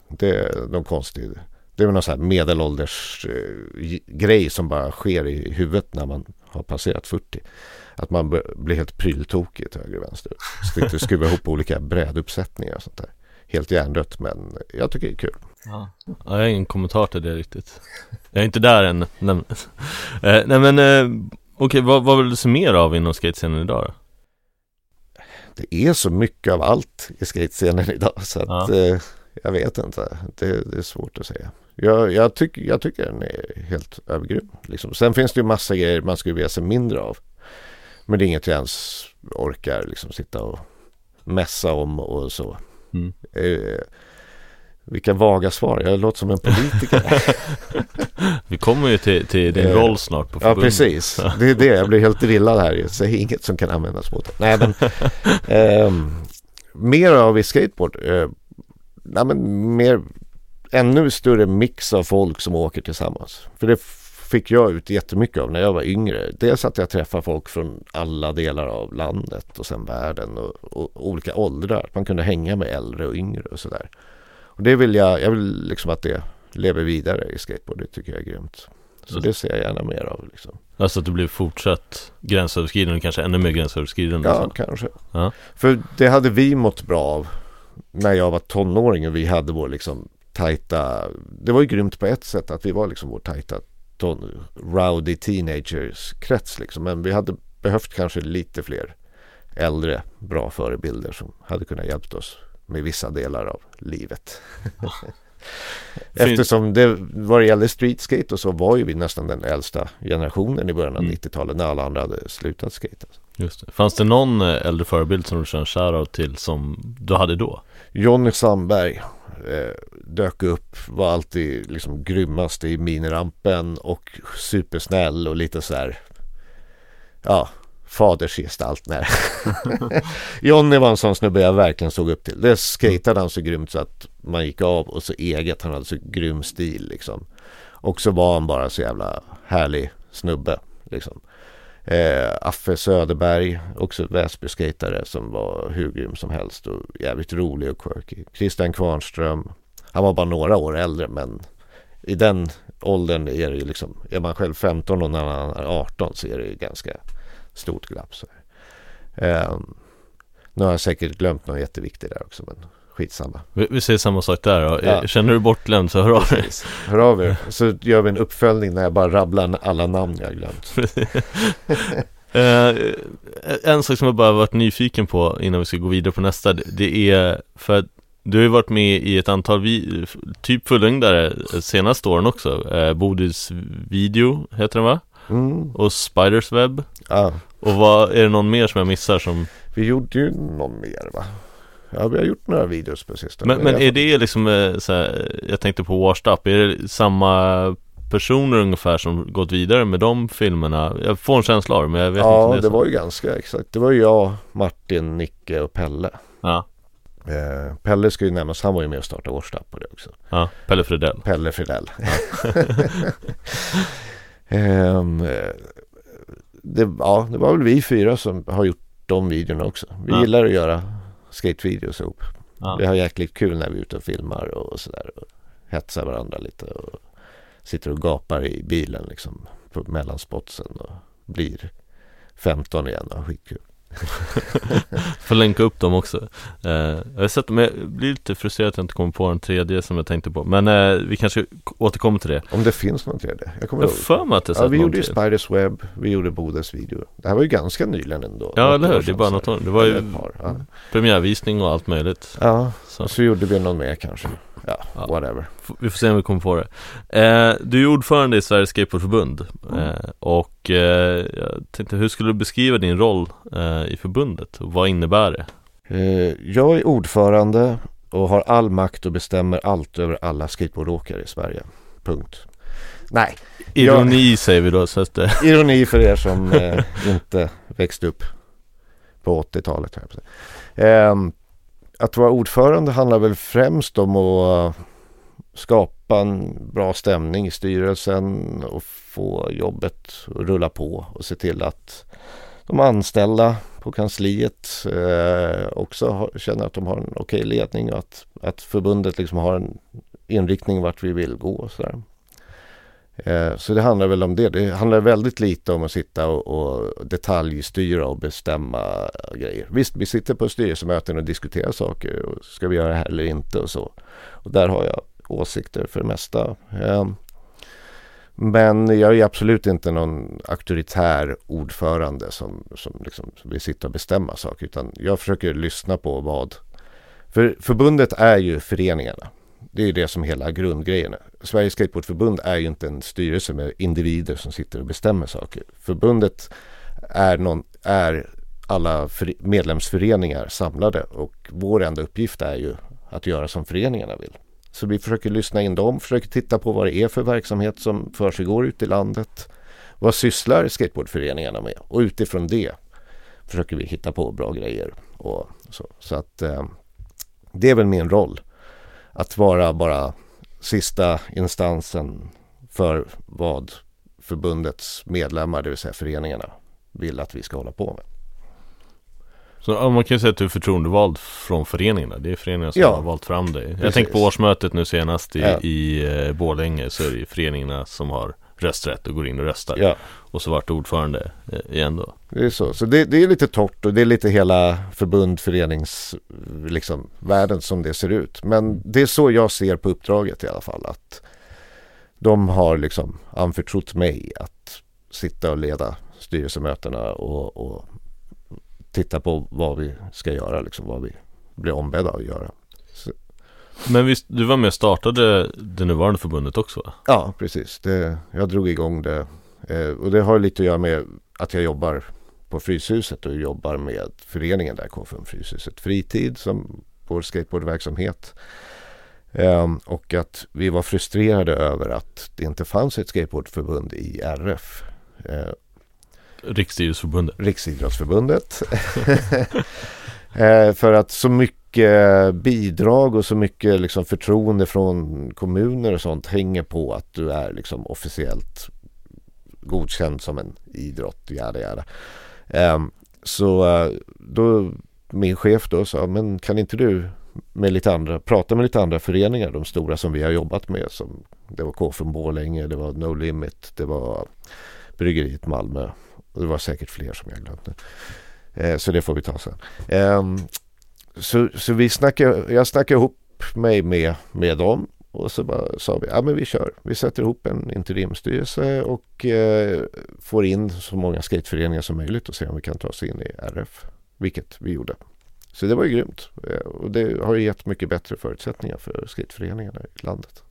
det är de konstiga. Det är någon sån här medelålders uh, grej som bara sker i huvudet när man har passerat 40 att man blir helt pryltokig till höger och vänster. Sitter och skruvar ihop olika bräduppsättningar och sånt där. Helt hjärndött men jag tycker det är kul. Ja. ja, jag har ingen kommentar till det riktigt. Jag är inte där än. Nej, eh, nej men eh, okej, okay, vad, vad vill du se mer av inom skatescenen idag då? Det är så mycket av allt i skatescenen idag så att ja. eh, jag vet inte. Det, det, är svårt att säga. Jag, jag, tyck, jag tycker den är helt övergrym. Liksom. Sen finns det ju massa grejer man skulle vilja se mindre av. Men det är inget jag ens orkar liksom sitta och mässa om och så. Mm. Eh, vilka vaga svar, jag låter som en politiker. Vi kommer ju till, till din eh, roll snart på förbundet. Ja precis, det är det, jag blir helt drillad här. Säg inget som kan användas mot. Nej men, eh, mer av i skateboard. Eh, nej, men mer, ännu större mix av folk som åker tillsammans. För det fick jag ut jättemycket av när jag var yngre. Dels att jag träffar folk från alla delar av landet och sen världen och, och olika åldrar. Man kunde hänga med äldre och yngre och sådär. Och det vill jag, jag vill liksom att det lever vidare i skateboard. Det tycker jag är grymt. Så det ser jag gärna mer av. Liksom. Alltså att det blir fortsatt gränsöverskridande, kanske ännu mer gränsöverskridande? Ja, kanske. Ja. För det hade vi mått bra av när jag var tonåring och vi hade vår liksom tajta, det var ju grymt på ett sätt att vi var liksom vår tajta rowdy teenagers krets liksom. Men vi hade behövt kanske lite fler äldre bra förebilder som hade kunnat hjälpt oss med vissa delar av livet. Eftersom det vad det gäller streetskate och så var ju vi nästan den äldsta generationen i början av mm. 90-talet när alla andra hade slutat skate. Just det. Fanns det någon eh, äldre förebild som du en shoutout till som du hade då? Jonny Sandberg eh, dök upp, var alltid liksom grymmast i minirampen och supersnäll och lite så här, ja, fadersgestalt. Nej. Jonny var en sån snubbe jag verkligen såg upp till. Det skatade han så grymt så att man gick av och så eget, han hade så grym stil liksom. Och så var han bara så jävla härlig snubbe liksom. Eh, Affe Söderberg, också Väsby-skatare som var hur grym som helst och jävligt rolig och quirky. Christian Kvarnström, han var bara några år äldre men i den åldern är det ju liksom, är man själv 15 och när man är 18 så är det ju ganska stort glapp. Så. Eh, nu har jag säkert glömt något jätteviktigt där också men skitsamma. Vi, vi säger samma sak där då. Ja. Känner du bortglömd så hör av dig. Hör av er. Så gör vi en uppföljning när jag bara rabblar alla namn jag har glömt. Eh, en sak som jag bara varit nyfiken på innan vi ska gå vidare på nästa Det är för att du har ju varit med i ett antal vi typ fullängdare senaste åren också eh, Bodis video heter den va? Mm. Och Spiders Web Ja. Och vad, är det någon mer som jag missar som Vi gjorde ju någon mer va? Ja, vi har gjort några videos på sistone. Men, men är det liksom eh, så här, jag tänkte på Washed Up, är det samma personer ungefär som gått vidare med de filmerna? Jag får en känsla av det men jag vet inte Ja, det, det var ju ganska exakt. Det var ju jag, Martin, Nicke och Pelle. Ja, Eh, Pelle ska ju nämnas, han var ju med och startade Årsta på det också. ja, Pelle Fredell Pelle Fridell. Ehm, eh, det, ja, det var väl vi fyra som har gjort de videorna också. Vi Ja. gillar att göra skatevideos ihop. ja. Vi har jäkligt kul när vi är ute och filmar och sådär. Och hetsar varandra lite och sitter och gapar i bilen liksom på mellanspotsen och blir 15 igen och har skitkul. Får länka upp dem också eh, Jag har sett dem, jag blir lite frustrerad att jag inte kommer på den tredje som jag tänkte på Men eh, vi kanske återkommer till det Om det finns någon tredje. Jag kommer Jag för mig att jag Ja, vi gjorde ju tredje. Spiders Web, vi gjorde Bodes video. Det här var ju ganska nyligen ändå. Ja, eller hur? Det är bara något år. Det var ju- ja. Premiärvisning och allt möjligt ja, så. så gjorde vi någon mer kanske. Ja, Ja. whatever. Vi får se om vi kommer på det eh, Du är ordförande i Sveriges Skateboardförbund Mm. eh, Och eh, jag tänkte, hur skulle du beskriva din roll eh, i förbundet? Och vad innebär det? Eh, Jag är ordförande och har all makt och bestämmer allt över alla skateboardåkare i Sverige. Punkt. Nej, Ironi säger vi då så att det, ironi för er som eh, inte växte upp på 80-talet. höll jag på att vara ordförande handlar väl främst om att eh, skapa en bra stämning i styrelsen och få jobbet att rulla på och se till att de anställda på kansliet eh, också har, känner att de har en okej ledning och att, att förbundet liksom har en inriktning vart vi vill gå. Och sådär. Eh, så det handlar väl om det. Det handlar väldigt lite om att sitta och, och detaljstyra och bestämma grejer. Visst, vi sitter på styrelsemöten och diskuterar saker. Och ska vi göra det här eller inte och så. Och där har jag åsikter för det mesta. Eh, men jag är absolut inte någon auktoritär ordförande som, som liksom vill sitta och bestämma saker. Utan jag försöker lyssna på vad... För förbundet är ju föreningarna. Det är ju det som hela grundgrejen är. Sveriges Skateboardförbund är ju inte en styrelse med individer som sitter och bestämmer saker. Förbundet är, någon, är alla för, medlemsföreningar samlade och vår enda uppgift är ju att göra som föreningarna vill. Så vi försöker lyssna in dem, försöker titta på vad det är för verksamhet som försiggår ute i landet. Vad sysslar skateboardföreningarna med? Och utifrån det försöker vi hitta på bra grejer. Och så så att eh, det är väl min roll. Att vara bara sista instansen för vad förbundets medlemmar, det vill säga föreningarna, vill att vi ska hålla på med. Så man kan ju säga att du är förtroendevald från föreningarna Det är föreningarna som Ja. har valt fram dig Jag tänker på årsmötet nu senast i, Ja. i eh, Borlänge Så är det ju föreningarna som har rösträtt och går in och röstar Ja, Och så vart ordförande eh, igen då det är så. Så det, det är lite torrt och det är lite hela förbund, förenings, liksom, världen som det ser ut. Men det är så jag ser på uppdraget i alla fall. Att de har liksom anförtrott mig att sitta och leda styrelsemötena och, och titta på vad vi ska göra, liksom vad vi blir ombedda att göra. Men visst, du var med och startade det nuvarande förbundet också va? Ja, precis. Det, jag drog igång det. Eh, och det har lite att göra med att jag jobbar på Fryshuset och jobbar med föreningen där, KFUM Fryshuset Fritid som vår skateboardverksamhet. Eh, och att vi var frustrerade över att det inte fanns ett skateboardförbund i RF. Eh, Riksidrottsförbundet Riksidrottsförbundet. eh, för att så mycket bidrag och så mycket liksom förtroende från kommuner och sånt hänger på att du är liksom officiellt godkänd som en idrott. Jada, jada. Ehm, så eh, då min chef då sa, men kan inte du med lite andra, prata med lite andra föreningar, de stora som vi har jobbat med. Som, det var KFUM Borlänge, det var No Limit, det var Bryggeriet Malmö och det var säkert fler som jag glömt nu. Eh, så det får vi ta sen. Eh, så, så vi snackade, jag snackade ihop mig med, med dem och så bara sa vi, ja men vi kör. Vi sätter ihop en interimstyrelse och eh, får in så många skateföreningar som möjligt och ser om vi kan ta oss in i RF. Vilket vi gjorde. Så det var ju grymt. Eh, och det har ju gett mycket bättre förutsättningar för skateföreningarna i landet.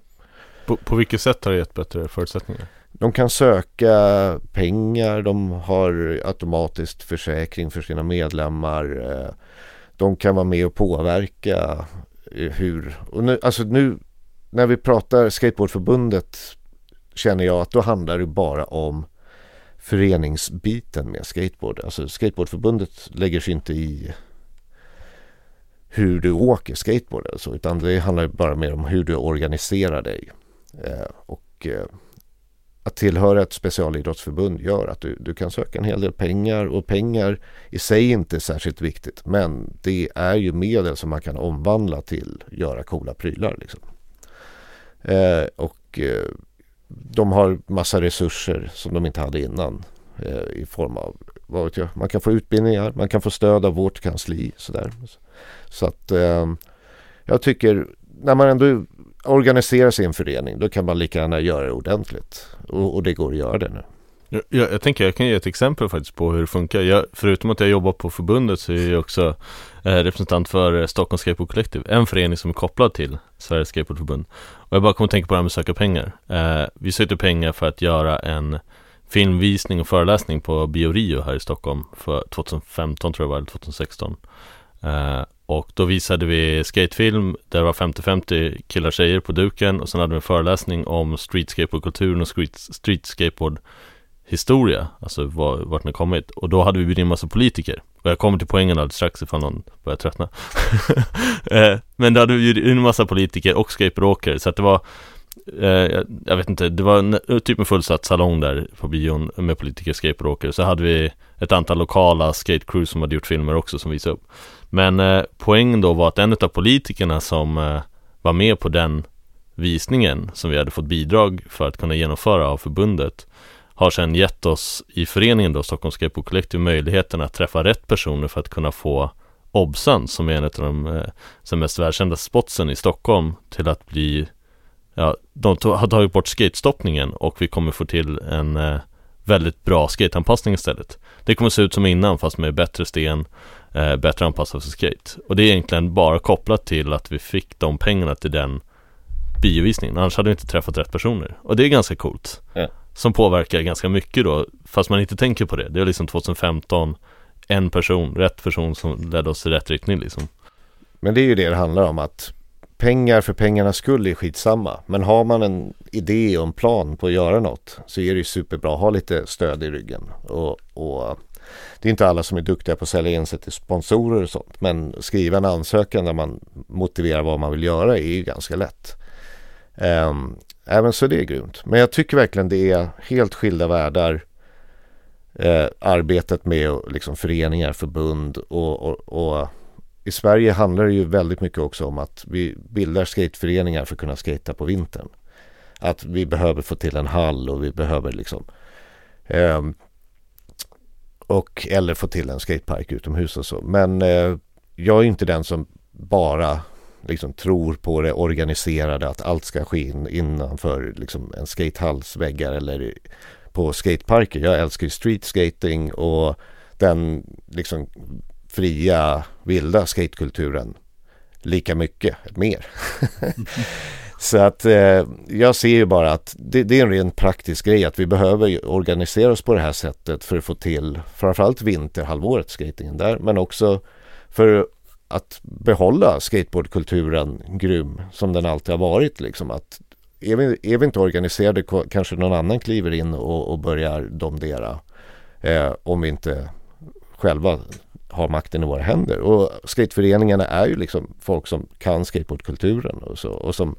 På, på vilket sätt har det gett bättre förutsättningar? De kan söka pengar, de har automatiskt försäkring för sina medlemmar. Eh, de kan vara med och påverka eh, hur, och nu, alltså nu när vi pratar Skateboardförbundet känner jag att då handlar det bara om föreningsbiten med skateboard. Alltså Skateboardförbundet lägger sig inte i hur du åker skateboard alltså, utan det handlar bara mer om hur du organiserar dig. Eh, och eh, att tillhöra ett specialidrottsförbund gör att du, du kan söka en hel del pengar och pengar i sig inte är särskilt viktigt men det är ju medel som man kan omvandla till göra coola prylar. Liksom. Eh, och eh, de har massa resurser som de inte hade innan eh, i form av vad vet jag, man kan få utbildningar, man kan få stöd av vårt kansli. Sådär. Så att eh, jag tycker när man ändå organiserar sin förening då kan man lika gärna göra det ordentligt. Och, och det går att göra det nu. Jag, jag tänker jag kan ge ett exempel faktiskt på hur det funkar. Jag, förutom att jag jobbar på förbundet så är jag också eh, representant för eh, Stockholms Skateboard Collective. En förening som är kopplad till Sveriges Skateboardförbund. Och jag bara kommer att tänka på det här med att söka pengar. Eh, vi sökte pengar för att göra en filmvisning och föreläsning på Biorio här i Stockholm för 2015 tror jag var, eller 2016. Eh, och då visade vi skatefilm där det var 50-50 killar och tjejer på duken och sen hade vi en föreläsning om street skateboardkulturen och street, street skateboard historia, alltså var, vart den kommit. Och då hade vi bjudit in massa politiker. Och jag kommer till poängen alldeles strax ifall någon börjar tröttna. Eh, men då hade vi bjudit in massa politiker och skateboardåkare, så att det var eh, jag vet inte, det var en, typ en fullsatt salong där på bion med politiker och skateboardåkare. Så hade vi ett antal lokala skatecrews som hade gjort filmer också som visade upp. Men eh, poängen då var att en av politikerna som eh, var med på den visningen som vi hade fått bidrag för att kunna genomföra av förbundet har sedan gett oss i föreningen då, Stockholms Skateboard Collective, möjligheten att träffa rätt personer för att kunna få Obsan, som är en av de eh, mest välkända spotsen i Stockholm, till att bli Ja, de tog, har tagit bort skatestoppningen och vi kommer få till en eh, väldigt bra skateanpassning istället. Det kommer se ut som innan fast med bättre sten, eh, bättre anpassat för skate. Och det är egentligen bara kopplat till att vi fick de pengarna till den biovisningen. Annars hade vi inte träffat rätt personer. Och det är ganska coolt. Ja. Som påverkar ganska mycket då, fast man inte tänker på det. Det är liksom 2015, en person, rätt person som ledde oss i rätt riktning liksom. Men det är ju det det handlar om att pengar för pengarnas skull är skitsamma. Men har man en idé och en plan på att göra något så är det ju superbra att ha lite stöd i ryggen. Och, och det är inte alla som är duktiga på att sälja in sig till sponsorer och sånt. Men skriva en ansökan där man motiverar vad man vill göra är ju ganska lätt. Um, även så det är grymt. Men jag tycker verkligen det är helt skilda världar. Uh, arbetet med liksom, föreningar, förbund och, och, och i Sverige handlar det ju väldigt mycket också om att vi bildar skateföreningar för att kunna skata på vintern. Att vi behöver få till en hall och vi behöver liksom eh, och eller få till en skatepark utomhus och så. Men eh, jag är inte den som bara liksom tror på det organiserade att allt ska ske in, innanför liksom en skatehalls väggar eller på skateparker. Jag älskar street skating och den liksom fria, vilda skatekulturen lika mycket, mer. Så att eh, jag ser ju bara att det, det, är en rent praktisk grej att vi behöver organisera oss på det här sättet för att få till framförallt vinterhalvåret skatingen där men också för att behålla skateboardkulturen grym som den alltid har varit liksom. Att är vi, är vi inte organiserade kanske någon annan kliver in och, och börjar domdera eh, om vi inte själva har makten i våra händer. Och skateföreningarna är ju liksom folk som kan skateboardkulturen och, så, och som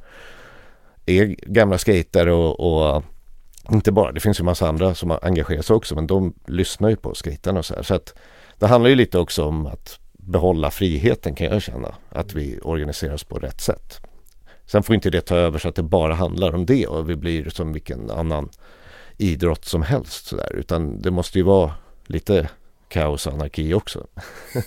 är gamla skater och, och, inte bara, det finns ju massa andra som engagerar sig också men de lyssnar ju på skaterna och så här. Så att det handlar ju lite också om att behålla friheten kan jag känna. Att vi organiserar oss på rätt sätt. Sen får inte det ta över så att det bara handlar om det och vi blir som vilken annan idrott som helst. Så där. Utan det måste ju vara lite kaos och anarki också.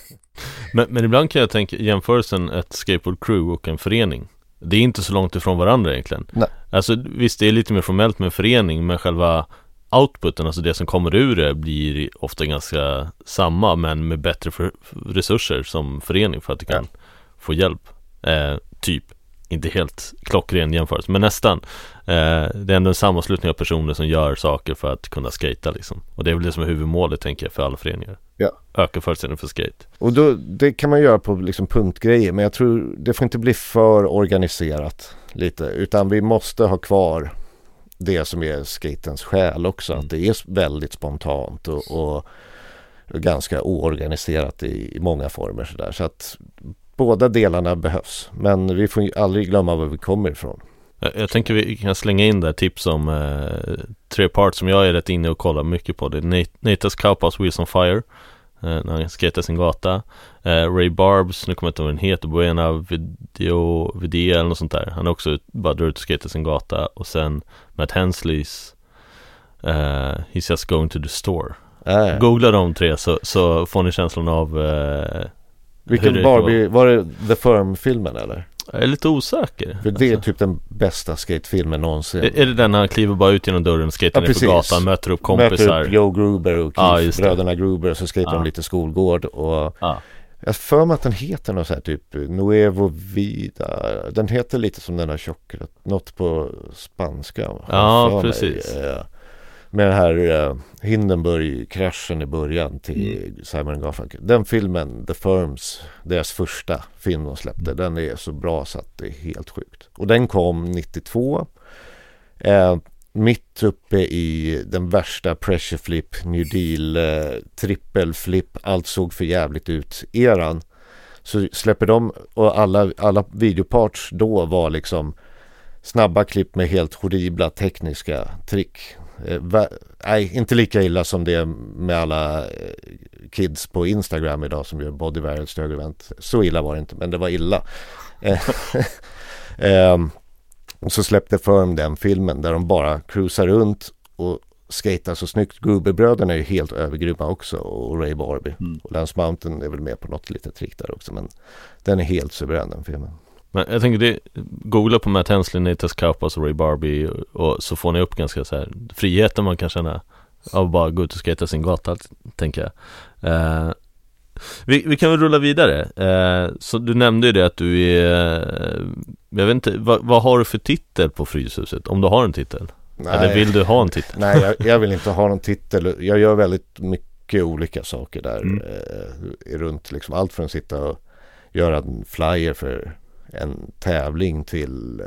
men, men ibland kan jag tänka jämförelsen ett skateboard crew och en förening. Det är inte så långt ifrån varandra egentligen Nej. Alltså visst det är lite mer formellt med en förening men själva outputen, alltså det som kommer ur det blir ofta ganska samma men med bättre för, resurser som förening för att du kan få hjälp eh, Typ inte helt klockren jämförelse men nästan eh, Det är ändå en sammanslutning av personer som gör saker för att kunna skata liksom Och det är väl det som är huvudmålet tänker jag för alla föreningar Ja. Öka förutsättningarna för skate Och då, det kan man göra på liksom punktgrejer men jag tror det får inte bli för organiserat lite utan vi måste ha kvar det som är skatens själ också. Att det är väldigt spontant och, och ganska oorganiserat i, i många former sådär. Så att båda delarna behövs. Men vi får ju aldrig glömma var vi kommer ifrån. Jag, tänker vi kan slänga in där tips om eh, tre parts som jag är rätt inne och kollar mycket på. Det är Nat- Natas Cowpaws Wheels on Fire eh, när han skatar sin gata. Eh, Ray Barbs, nu kommer jag inte ihåg vad den heter, Buena Video, Video eller något sånt där. Han är också bara drar ut och skatar sin gata. Och sen Matt Hensleys eh, He's just going to the store. Äh, Googla de tre så, så får ni känslan av eh, vilken Barbie, var det The Firm-filmen eller? Jag är lite osäker. För det är Alltså. typ den bästa skatefilmen någonsin. Är, är det den han kliver bara ut genom dörren, skater Ja, ner på precis. gatan, möter upp kompisar? Möter upp Joe Gruber och Keith, bröderna Gruber och så skater Ja. de lite skolgård och Ja. jag för mig att den heter något så här typ Nuevo Vida. Den heter lite som den här tjockare, något på spanska. Ja, för mig. Med den här uh, Hindenburg-kraschen i början till Mm. Simon Garfunkel. Den filmen, The Firms, deras första film de släppte, Mm. den är så bra så att det är helt sjukt. Och den kom 92. Eh, mitt uppe i den värsta pressure flip, new deal, eh, trippelflip, allt såg för jävligt ut eran. Så släpper de och alla, alla videoparts då var liksom snabba klipp med helt horribla tekniska trick. Eh, nej, inte lika illa som det med alla eh, kids på Instagram idag som gör body viral stögevent. Så illa var det inte, men det var illa. Eh, ehm, och så släppte Firm den filmen där de bara cruisar runt och skater så snyggt. Gruberbröderna är ju helt övergrymma också och Ray Barbie. Och Lance Mountain är väl med på något litet trick där också men den är helt suverän den filmen. Men jag tänker det, googla på Matt Hensley, Natas Cowpaws och Ray Barbie och, så får ni upp ganska så här friheten man kan känna av att bara gå ut och skata sin gata, tänker jag. Eh, vi, vi kan väl rulla vidare. Eh, så du nämnde ju det att du är, eh, jag vet inte, vad, vad har du för titel på Fryshuset? Om du har en titel? Eller vill du ha en titel? Nej, jag, jag vill inte ha någon titel. Jag gör väldigt mycket olika saker där Mm. eh, runt liksom allt från att sitta och göra en flyer för en tävling till eh,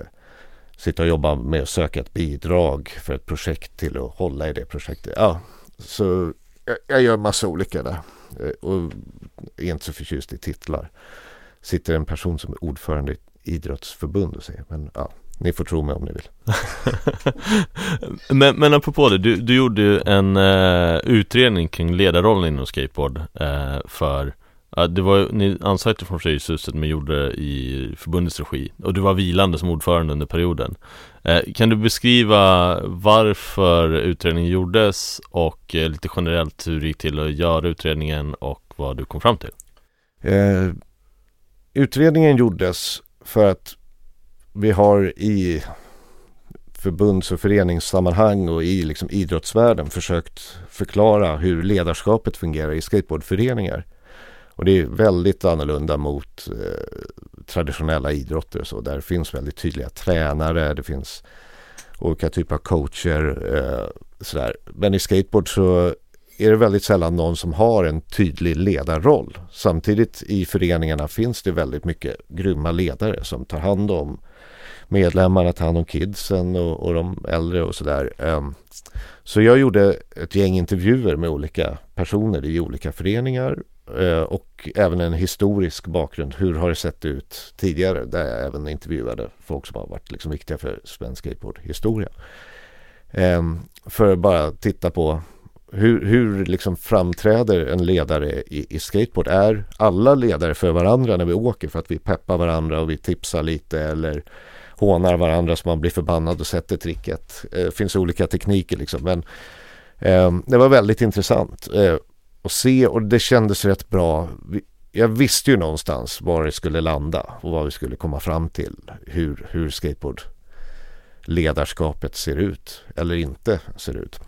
sitta och jobba med att söka ett bidrag för ett projekt till att hålla i det projektet. Ja, så jag, jag gör massa olika där eh, och är inte så förtjust i titlar. Sitter en person som är ordförande i ett idrottsförbund och säger men ja, ni får tro mig om ni vill. men, men apropå det, du, du gjorde ju en eh, utredning kring ledarrollen inom skateboard eh, för ja, det var ni ansökte från Fryshuset men gjorde det i förbundets regi och du var vilande som ordförande under perioden. Eh, kan du beskriva varför utredningen gjordes och eh, lite generellt hur det gick till att göra utredningen och vad du kom fram till? Eh, utredningen gjordes för att vi har i förbunds och föreningssammanhang och i liksom idrottsvärlden försökt förklara hur ledarskapet fungerar i skateboardföreningar. Och det är väldigt annorlunda mot eh, traditionella idrotter och så. Där finns väldigt tydliga tränare, det finns olika typer av coacher. Eh, sådär. Men i skateboard så är det väldigt sällan någon som har en tydlig ledarroll. Samtidigt i föreningarna finns det väldigt mycket grymma ledare som tar hand om medlemmarna, tar hand om kidsen och, och de äldre och sådär. Ehm, så jag gjorde ett gäng intervjuer med olika personer i olika föreningar Eh, och även en historisk bakgrund. Hur har det sett ut tidigare? Där jag även intervjuade folk som har varit liksom viktiga för svensk skateboardhistoria. Ehm, för att bara titta på hur, hur liksom framträder en ledare i, i skateboard? Är alla ledare för varandra när vi åker för att vi peppar varandra och vi tipsar lite eller hånar varandra så man blir förbannad och sätter tricket? Det finns olika tekniker liksom men ehm, det var väldigt intressant eh, att se och det kändes rätt bra. Jag visste ju någonstans var det skulle landa och vad vi skulle komma fram till. Hur, hur skateboardledarskapet ser ut eller inte ser ut.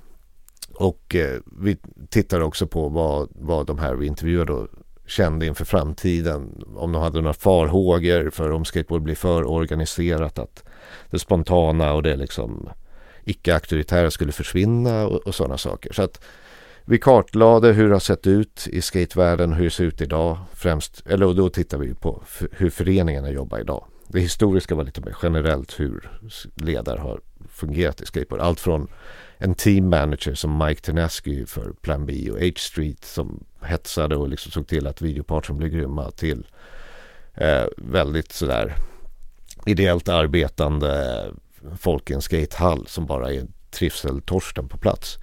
Och eh, vi tittade också på vad, vad de här vi intervjuade kände inför framtiden. Om de hade några farhågor för om skateboard blir för organiserat. Att det spontana och det liksom icke-auktoritära skulle försvinna och, och sådana saker. Så att vi kartlade hur det har sett ut i skatevärlden, hur det ser ut idag. Främst, eller då tittar vi på hur föreningarna jobbar idag. Det historiska var lite mer generellt hur ledare har fungerat i skateboard. Allt från en team manager som Mike Tenesky för Plan B och H Street som hetsade och liksom såg till att videopartsen blev grymma till eh, väldigt sådär ideellt arbetande folk i en skatehall som bara är trivseltorsten på plats.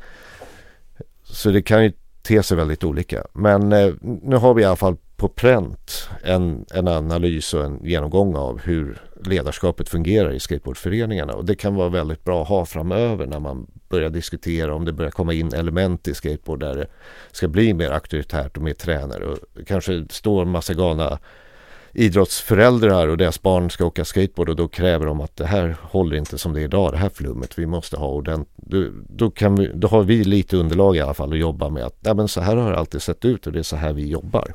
Så det kan ju te sig väldigt olika. Men eh, nu har vi i alla fall på pränt en, en analys och en genomgång av hur ledarskapet fungerar i skateboardföreningarna. Och det kan vara väldigt bra att ha framöver när man börjar diskutera om det börjar komma in element i skateboard där det ska bli mer auktoritärt och mer tränare. Och kanske står en massa galna idrottsföräldrar och deras barn ska åka skateboard och då kräver de att det här håller inte som det är idag, det här flummet, vi måste ha ordentligt. Då, då, kan vi, då har vi lite underlag i alla fall att jobba med att nej, men så här har det alltid sett ut och det är så här vi jobbar.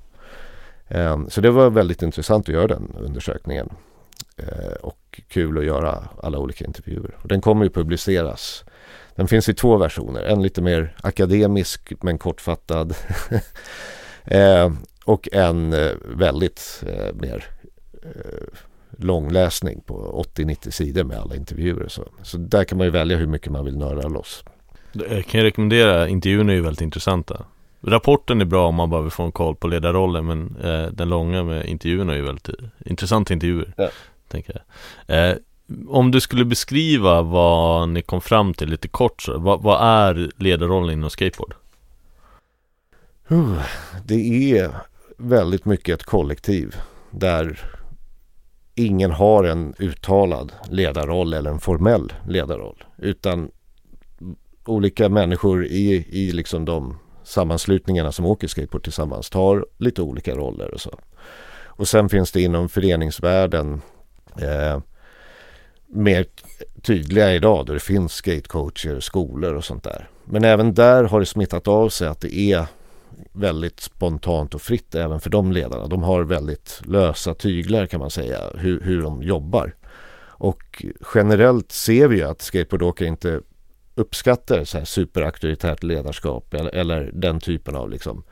Um, så det var väldigt intressant att göra den undersökningen. Uh, och kul att göra alla olika intervjuer. Och den kommer ju publiceras. Den finns i två versioner, en lite mer akademisk men kortfattad. Eh, och en uh, väldigt mer långläsning på 80-90 sidor med alla intervjuer. Så. så där kan man ju välja hur mycket man vill nörda loss. Jag kan rekommendera, intervjuerna är ju väldigt intressanta. Rapporten är bra om man bara vill få en koll på ledarrollen men eh, den långa med intervjuerna är ju väldigt intressanta intervjuer. Ja. Tänker jag. Eh, om du skulle beskriva vad ni kom fram till lite kort så, vad, vad är ledarrollen inom skateboard? Uh, det är väldigt mycket ett kollektiv där ingen har en uttalad ledarroll eller en formell ledarroll utan olika människor i, i liksom de sammanslutningarna som åker skateboard tillsammans tar lite olika roller och så. Och sen finns det inom föreningsvärlden eh, mer tydliga idag då det finns skatecoacher, skolor och sånt där. Men även där har det smittat av sig att det är väldigt spontant och fritt även för de ledarna. De har väldigt lösa tyglar kan man säga hur, hur de jobbar. Och generellt ser vi ju att skateboardåkare inte uppskattar så här superauktoritärt ledarskap eller, eller, den typen av liksom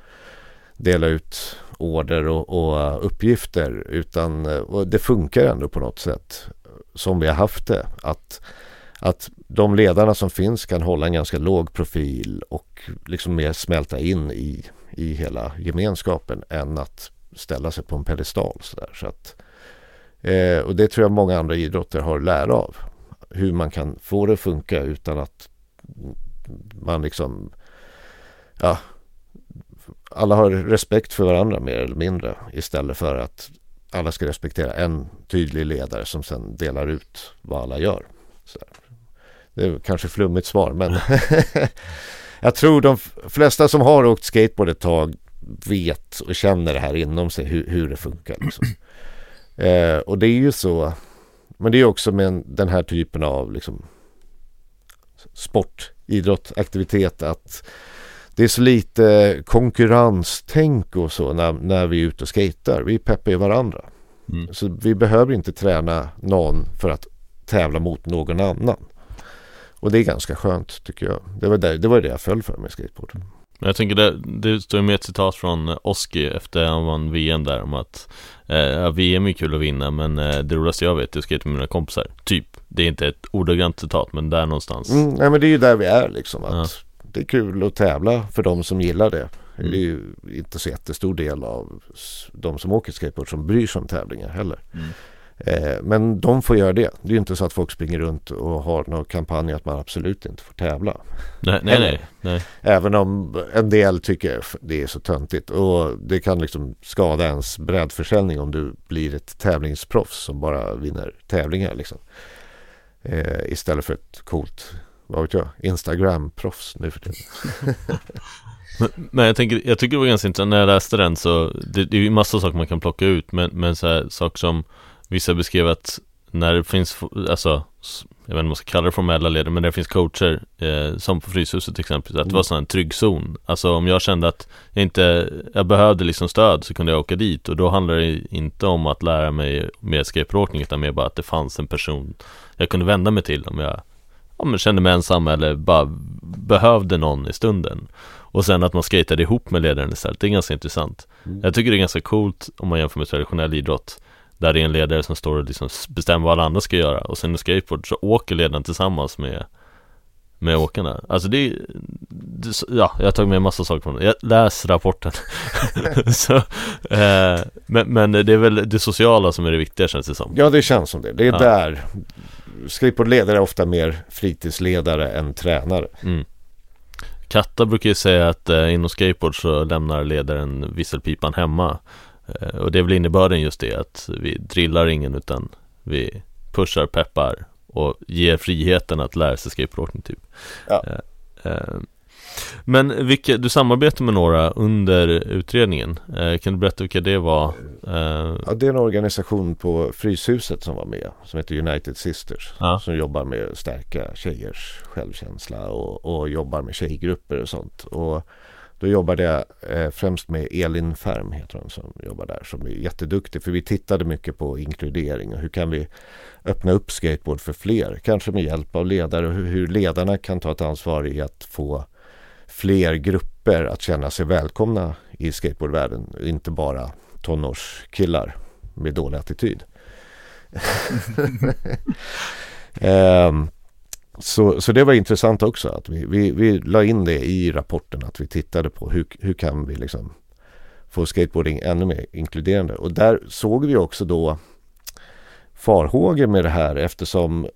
dela ut order och, och uh, uppgifter utan uh, och det funkar ändå på något sätt som vi har haft det. Att, att de ledarna som finns kan hålla en ganska låg profil och liksom mer smälta in i, i hela gemenskapen än att ställa sig på en pedestal. Så, där. så att, eh, och det tror jag många andra idrotter har lära av. Hur man kan få det att funka utan att man liksom, ja, alla har respekt för varandra mer eller mindre istället för att alla ska respektera en tydlig ledare som sen delar ut vad alla gör. Så det är kanske flummigt svar men jag tror de flesta som har åkt skateboard ett tag vet och känner det här inom sig hur, hur det funkar. Liksom. Eh, och det är ju så, men det är också med den här typen av liksom, sport, idrott, aktivitet att det är så lite konkurrenstänk och så när, när vi är ute och skejtar. Vi peppar ju varandra. Mm. Så vi behöver inte träna någon för att tävla mot någon annan. Och det är ganska skönt tycker jag. Det var det, det, var det jag föll för med skateboard. Jag tänker det, det står med ett citat från Oski efter han vann VM där om att eh, VM är kul att vinna men eh, det roligaste jag vet är att skejta med mina kompisar. Typ. Det är inte ett ordagrant citat men där någonstans. Mm, nej men det är ju där vi är liksom. Att ja. Det är kul att tävla för de som gillar det. Mm. Det är ju inte så jättestor del av de som åker skateboard som bryr sig om tävlingar heller. Mm. Eh, men de får göra det. Det är ju inte så att folk springer runt och har någon kampanj att man absolut inte får tävla. Nej, nej, nej, nej. Även om en del tycker det är så töntigt och det kan liksom skada ens breddförsäljning om du blir ett tävlingsproffs som bara vinner tävlingar liksom. Eh, istället för ett coolt, vad vet jag, Instagram-proffs nu för tiden. Men, men jag, tänker, jag tycker det var ganska intressant när jag läste den så Det, det är ju massa saker man kan plocka ut men, men så här, saker som Vissa beskrev att när det finns, alltså jag vet inte om man ska kalla det formella ledare, men det finns coacher eh, som på Fryshuset till exempel, att det var sån en trygg zon. Alltså om jag kände att jag inte, jag behövde liksom stöd så kunde jag åka dit och då handlar det inte om att lära mig mer skateboardåkning utan mer bara att det fanns en person jag kunde vända mig till om jag ja, men kände mig ensam eller bara behövde någon i stunden. Och sen att man skejtade ihop med ledaren istället, det är ganska intressant. Mm. Jag tycker det är ganska coolt om man jämför med traditionell idrott där det är en ledare som står och liksom bestämmer vad alla andra ska göra och sen i skateboard så åker ledaren tillsammans med med åkarna. Alltså det är, ja, jag har tagit med massa saker från det. Jag läs rapporten. så, eh, men, men, det är väl det sociala som är det viktiga känns det som. Ja, det känns som det. Det är ja. där skateboardledare är ofta mer fritidsledare än tränare. Mm. Katta brukar ju säga att eh, inom skateboard så lämnar ledaren visselpipan hemma. Eh, och det är väl innebörden just det att vi drillar ingen utan vi pushar, peppar och ger friheten att lära sig skateboarding typ. Ja. Eh, eh, men vilka, du samarbetar med några under utredningen. Kan du berätta vilka det var? Ja, det är en organisation på Fryshuset som var med som heter United Sisters. Ja. Som jobbar med att stärka tjejers självkänsla och, och jobbar med tjejgrupper och sånt. Och då jobbade jag eh, främst med Elin Färm heter hon som jobbar där som är jätteduktig. För vi tittade mycket på inkludering och hur kan vi öppna upp skateboard för fler, kanske med hjälp av ledare och hur, ledarna kan ta ett ansvar i att få fler grupper att känna sig välkomna i skateboardvärlden, inte bara tonårskillar med dålig attityd. um, Så, så det var intressant också att vi, vi, vi la in det i rapporten att vi tittade på hur, hur kan vi liksom få skateboarding ännu mer inkluderande. Och där såg vi också då farhågor med det här eftersom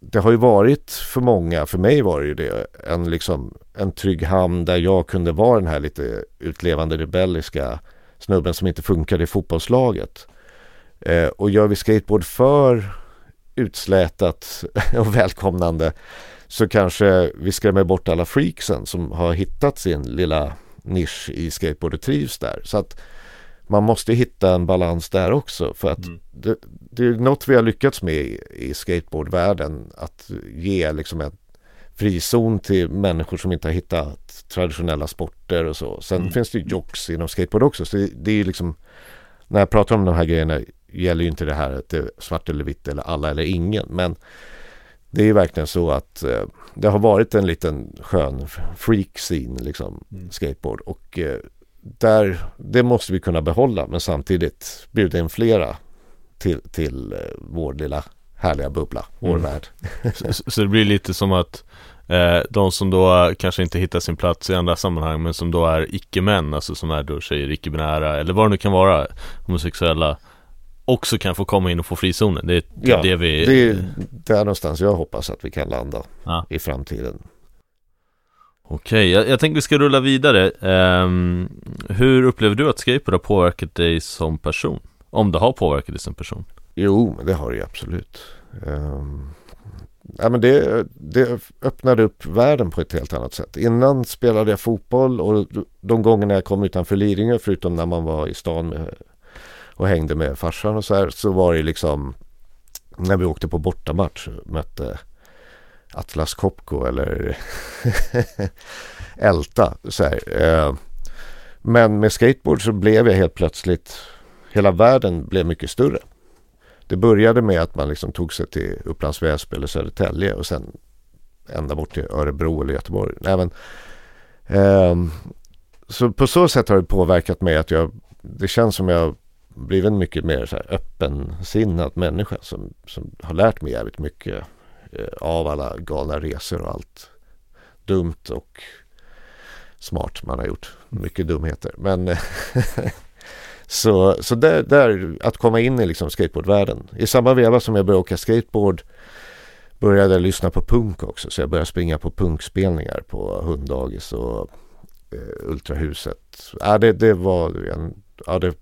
det har ju varit för många, för mig var det ju det, en, liksom, en trygg hamn där jag kunde vara den här lite utlevande rebelliska snubben som inte funkade i fotbollslaget. Eh, och gör vi skateboard för utslätat och välkomnande så kanske vi skrämmer bort alla freaksen som har hittat sin lilla nisch i skateboard och trivs där. Så att man måste hitta en balans där också för att mm. det, det, är något vi har lyckats med i, i skateboardvärlden att ge liksom en frizon till människor som inte har hittat traditionella sporter och så. Sen mm. finns det ju jocks inom skateboard också så det, det är liksom när jag pratar om de här grejerna gäller ju inte det här att det är svart eller vitt eller alla eller ingen. Men det är verkligen så att eh, det har varit en liten skön freak-scene, liksom, mm. skateboard. Och eh, där, det måste vi kunna behålla men samtidigt bjuda in flera till, till eh, vår lilla härliga bubbla, vår mm. värld. så, så, det blir lite som att eh, de som då kanske inte hittar sin plats i andra sammanhang men som då är icke-män, alltså som är då tjejer, icke-binära eller vad det nu kan vara, homosexuella också kan få komma in och få frizonen. Det är ja, det vi... det är där någonstans jag hoppas att vi kan landa ja. i framtiden. Okej, jag, jag tänkte vi ska rulla vidare. Um, hur upplever du att skateboard har påverkat dig som person? Om det har påverkat dig som person? Jo, det har det absolut. Um, ja, men det, det öppnade upp världen på ett helt annat sätt. Innan spelade jag fotboll och de gångerna jag kom utanför Lidingö, förutom när man var i stan med och hängde med farsan och så här så var det liksom när vi åkte på bortamatch mötte Atlas Copco eller Älta. Så här. Eh, men med skateboard så blev jag helt plötsligt, hela världen blev mycket större. Det började med att man liksom tog sig till Upplands Väsby eller Södertälje och sen ända bort till Örebro eller Göteborg. Nej, men, eh, så på så sätt har det påverkat mig att jag, det känns som jag blivit en mycket mer så här öppensinnad människa som, som har lärt mig jävligt mycket eh, av alla galna resor och allt dumt och smart man har gjort. Mycket dumheter. Men så, så där, där, att komma in i liksom skateboardvärlden. I samma veva som jag började åka skateboard började jag lyssna på punk också. Så jag började springa på punkspelningar på Hunddagis och eh, Ultrahuset. Ja, det, det var en, ja, det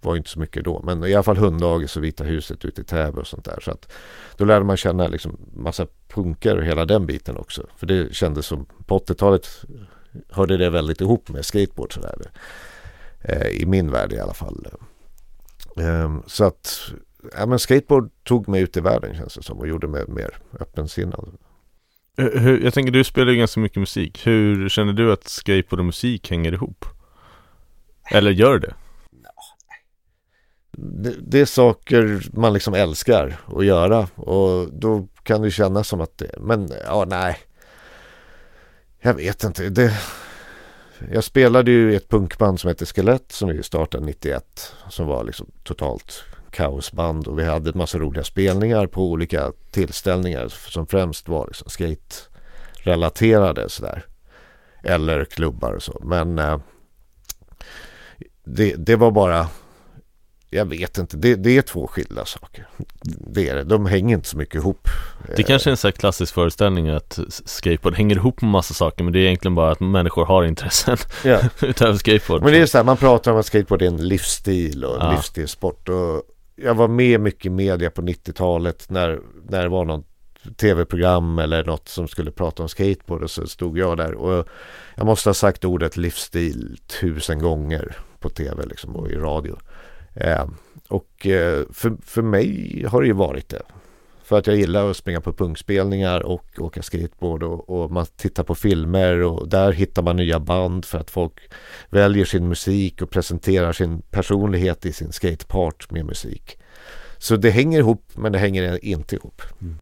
var inte så mycket då. Men i alla fall Hunddagis och Vita huset ute i Täby och sånt där. Så att då lärde man känna liksom massa punkar och hela den biten också. För det kändes som på 80-talet hörde det väldigt ihop med skateboard sådär. Eh, I min värld i alla fall. Eh, så att ja, men skateboard tog mig ut i världen känns det som och gjorde mig mer öppensinnad. Eh, hur, jag tänker du spelar ju ganska mycket musik. Hur känner du att skateboard och musik hänger ihop? Eller gör det? Det, det är saker man liksom älskar att göra och då kan det kännas som att det, men ja nej. Jag vet inte. Det, jag spelade ju i ett punkband som hette Skelett som vi startade 91. Som var liksom totalt kaosband och vi hade en massa roliga spelningar på olika tillställningar som främst var liksom skate-relaterade sådär. Eller klubbar och så. Men eh, det, det var bara jag vet inte, det, det, är två skilda saker. Det är det, de hänger inte så mycket ihop. Det kanske är en sån här klassisk föreställning att skateboard hänger ihop med massa saker men det är egentligen bara att människor har intressen ja. utöver skateboard. Men det är så här, man pratar om att skateboard är en livsstil och en ja. livsstilssport och jag var med mycket i media på 90-talet när, när det var något tv-program eller något som skulle prata om skateboard och så stod jag där och jag måste ha sagt ordet livsstil tusen gånger på tv liksom och i radio. Eh, och eh, för, för mig har det ju varit det. För att jag gillar att springa på punkspelningar och åka skateboard och, och, man tittar på filmer och där hittar man nya band för att folk väljer sin musik och presenterar sin personlighet i sin skatepart med musik. Så det hänger ihop men det hänger inte ihop. Mm.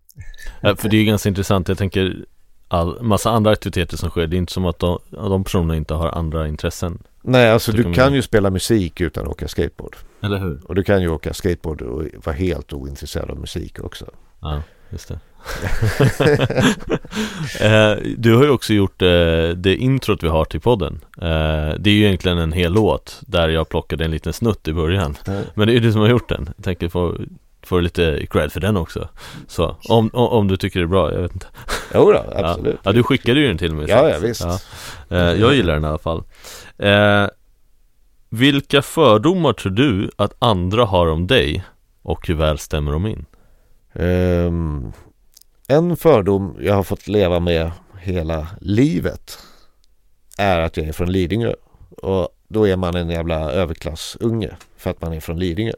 Ja, för det är ju ganska intressant, jag tänker all, massa andra aktiviteter som sker, det är inte som att de, de personerna inte har andra intressen. Nej, alltså du kan ju spela musik utan att åka skateboard. Eller hur? Och du kan ju åka skateboard och vara helt ointresserad av musik också. Ja, just det. eh, du har ju också gjort eh, det introt vi har till podden. Eh, det är ju egentligen en hel låt där jag plockade en liten snutt i början. Mm. Men det är ju du som har gjort den. Jag tänker få får lite cred för den också. Så om, om, om, du tycker det är bra, jag vet inte. Jo då, absolut. Ja, ja du skickade ju den till mig. Ja, ja visst. Ja. Eh, jag gillar den i alla fall. Vilka fördomar tror du att andra har om dig och hur väl stämmer de in? Um, en fördom jag har fått leva med hela livet är att jag är från Lidingö. Och då är man en jävla överklassunge för att man är från Lidingö.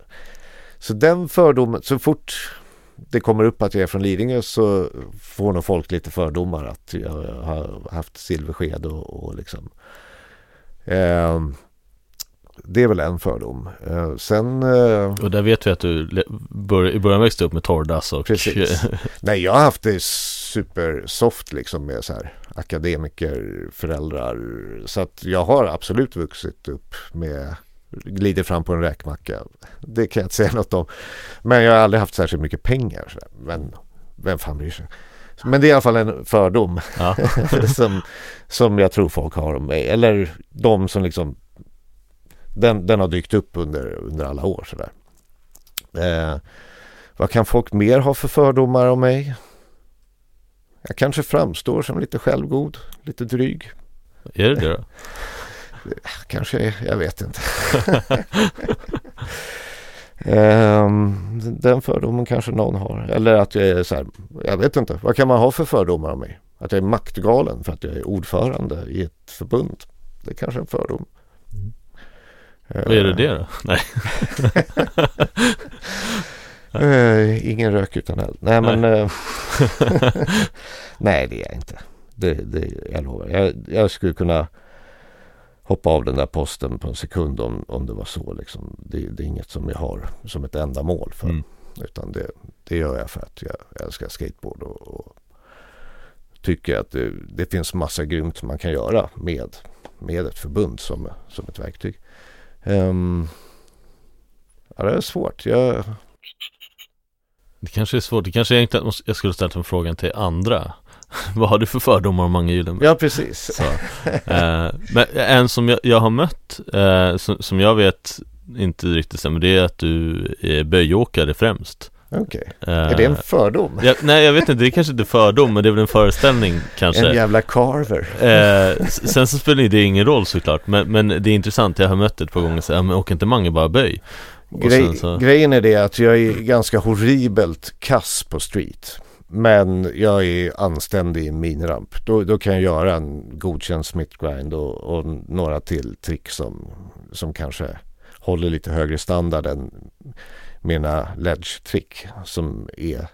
Så den fördomen, så fort det kommer upp att jag är från Lidingö så får nog folk lite fördomar att jag har haft silversked och, och liksom um, det är väl en fördom. Eh, sen... Eh, och där vet vi att du bör, i början växte upp med torrdass och... Precis. Nej, jag har haft det supersoft liksom med så här akademikerföräldrar. Så att jag har absolut vuxit upp med glider fram på en räkmacka. Det kan jag inte säga något om. Men jag har aldrig haft särskilt mycket pengar. Men vem fan bryr sig? Men det är i alla fall en fördom ja. som, som jag tror folk har om mig. Eller de som liksom den, den har dykt upp under, under alla år sådär. Eh, vad kan folk mer ha för fördomar om mig? Jag kanske framstår som lite självgod, lite dryg. Är det det då? Kanske, jag vet inte. um, den fördomen kanske någon har. Eller att jag är så här, jag vet inte. Vad kan man ha för fördomar om mig? Att jag är maktgalen för att jag är ordförande i ett förbund. Det är kanske är en fördom. Vad är det det då? Nej. uh, ingen rök utan eld. Nej, Nej. men uh, Nej det är jag inte. Det, det, jag lovar. Jag, jag skulle kunna hoppa av den där posten på en sekund om, om det var så. Liksom. Det, det är inget som jag har som ett enda mål för. Mm. Utan det, det gör jag för att jag älskar skateboard och, och tycker att det, det, finns massa grymt man kan göra med, med ett förbund som, som ett verktyg. Um, ja, det är svårt. Jag... Det kanske är svårt. Det kanske egentligen jag skulle ställt en frågan till andra. Vad har du för fördomar om Mange Gyllenberg? Ja, precis. Så, eh, men en som jag, jag har mött, eh, som, som, jag vet inte riktigt stämmer, det är att du är böjåkare främst. Okej, okay. är det en eh, fördom? Ja, nej jag vet inte, det är kanske inte fördom men det är väl en föreställning kanske En jävla carver eh, Sen så spelar det ingen roll såklart men, men det är intressant, jag har mött ett par gånger så ja, men åker inte Mange bara böj? Grej, så... Grejen är det att jag är ganska horribelt kass på street men jag är anständig i miniramp. Då, då kan jag göra en godkänd Smith grind och, och några till trick som, som kanske håller lite högre standard än mina ledge-trick som är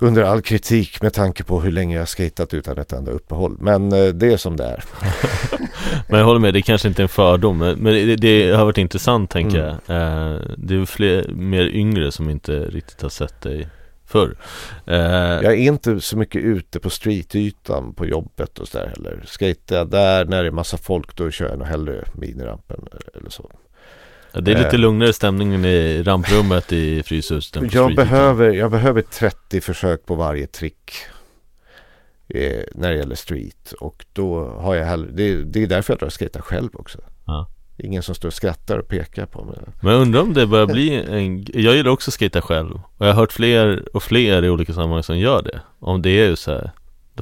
under all kritik med tanke på hur länge jag skatat utan ett enda uppehåll. Men eh, det är som det är. Men jag håller med, det kanske inte är en fördom Men det, det har varit intressant tänker Mm. jag eh, Det är fler, mer yngre som inte riktigt har sett dig förr eh, Jag är inte så mycket ute på streetytan på jobbet och sådär heller. Skater jag där när det är massa folk då kör jag nog hellre minirampen eller så. Det är lite eh. lugnare stämningen i ramprummet i Fryshuset Jag Street behöver, jag behöver 30 försök på varje trick eh, när det gäller street. Och då har jag hellre, det, det är därför jag drar skejtar själv också. Ja. Ingen som står och skrattar och pekar på mig. Men jag undrar om det börjar bli en Jag gillar också att skata själv Och jag har hört fler och fler i olika sammanhang som gör det Om det är ju så här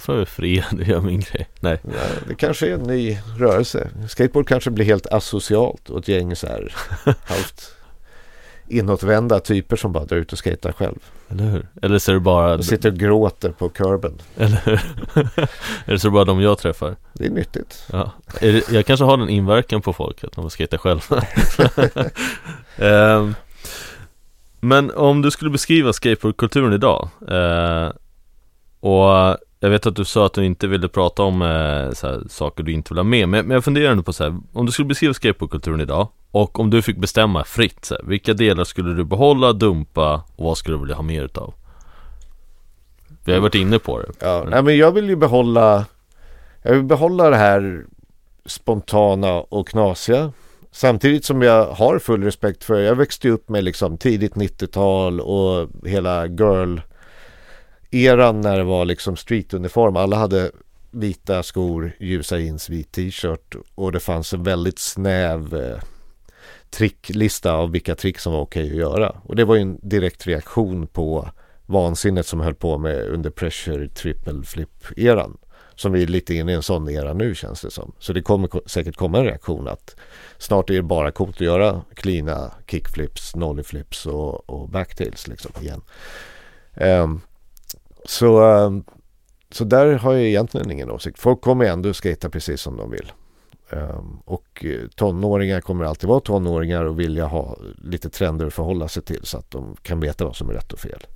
Väl fria, det gör min grej Nej Ja, det kanske är en ny rörelse. Skateboard kanske blir helt asocialt och ett gäng så här halvt inåtvända typer som bara drar ut och skejtar själv. Eller hur? Eller så är det bara Och sitter och gråter på kurben. Eller hur? Eller så är det bara de jag träffar Det är nyttigt. Ja, är det, jag kanske har den inverkan på folk att de skejtar själv Ehm, Men om du skulle beskriva skateboardkulturen idag eh, Och jag vet att du sa att du inte ville prata om eh, här, saker du inte vill ha med men, men jag funderar ändå på så här, Om du skulle beskriva skateboardkulturen idag Och om du fick bestämma fritt så här, Vilka delar skulle du behålla, dumpa och vad skulle du vilja ha mer utav? Vi har varit inne på det. Ja, nej, men jag vill ju behålla Jag vill behålla det här spontana och knasiga. Samtidigt som jag har full respekt för Jag växte upp med liksom tidigt 90-tal och hela girl eran när det var liksom streetuniform. Alla hade vita skor, ljusa jeans, vit t-shirt och det fanns en väldigt snäv eh, tricklista av vilka trick som var okej att göra. Och det var ju en direkt reaktion på vansinnet som höll på med under pressure triple flip eran. Som vi är lite inne i en sån era nu känns det som. Så det kommer säkert komma en reaktion att snart är det bara coolt att göra cleana kickflips, nollyflips och, och backtails liksom igen. Um, så, ehm, så där har jag egentligen ingen åsikt. Folk kommer ändå skata precis som de vill. Ehm, och eh, tonåringar kommer alltid vara tonåringar och vilja ha lite trender att förhålla sig till så att de kan veta vad som är rätt och fel.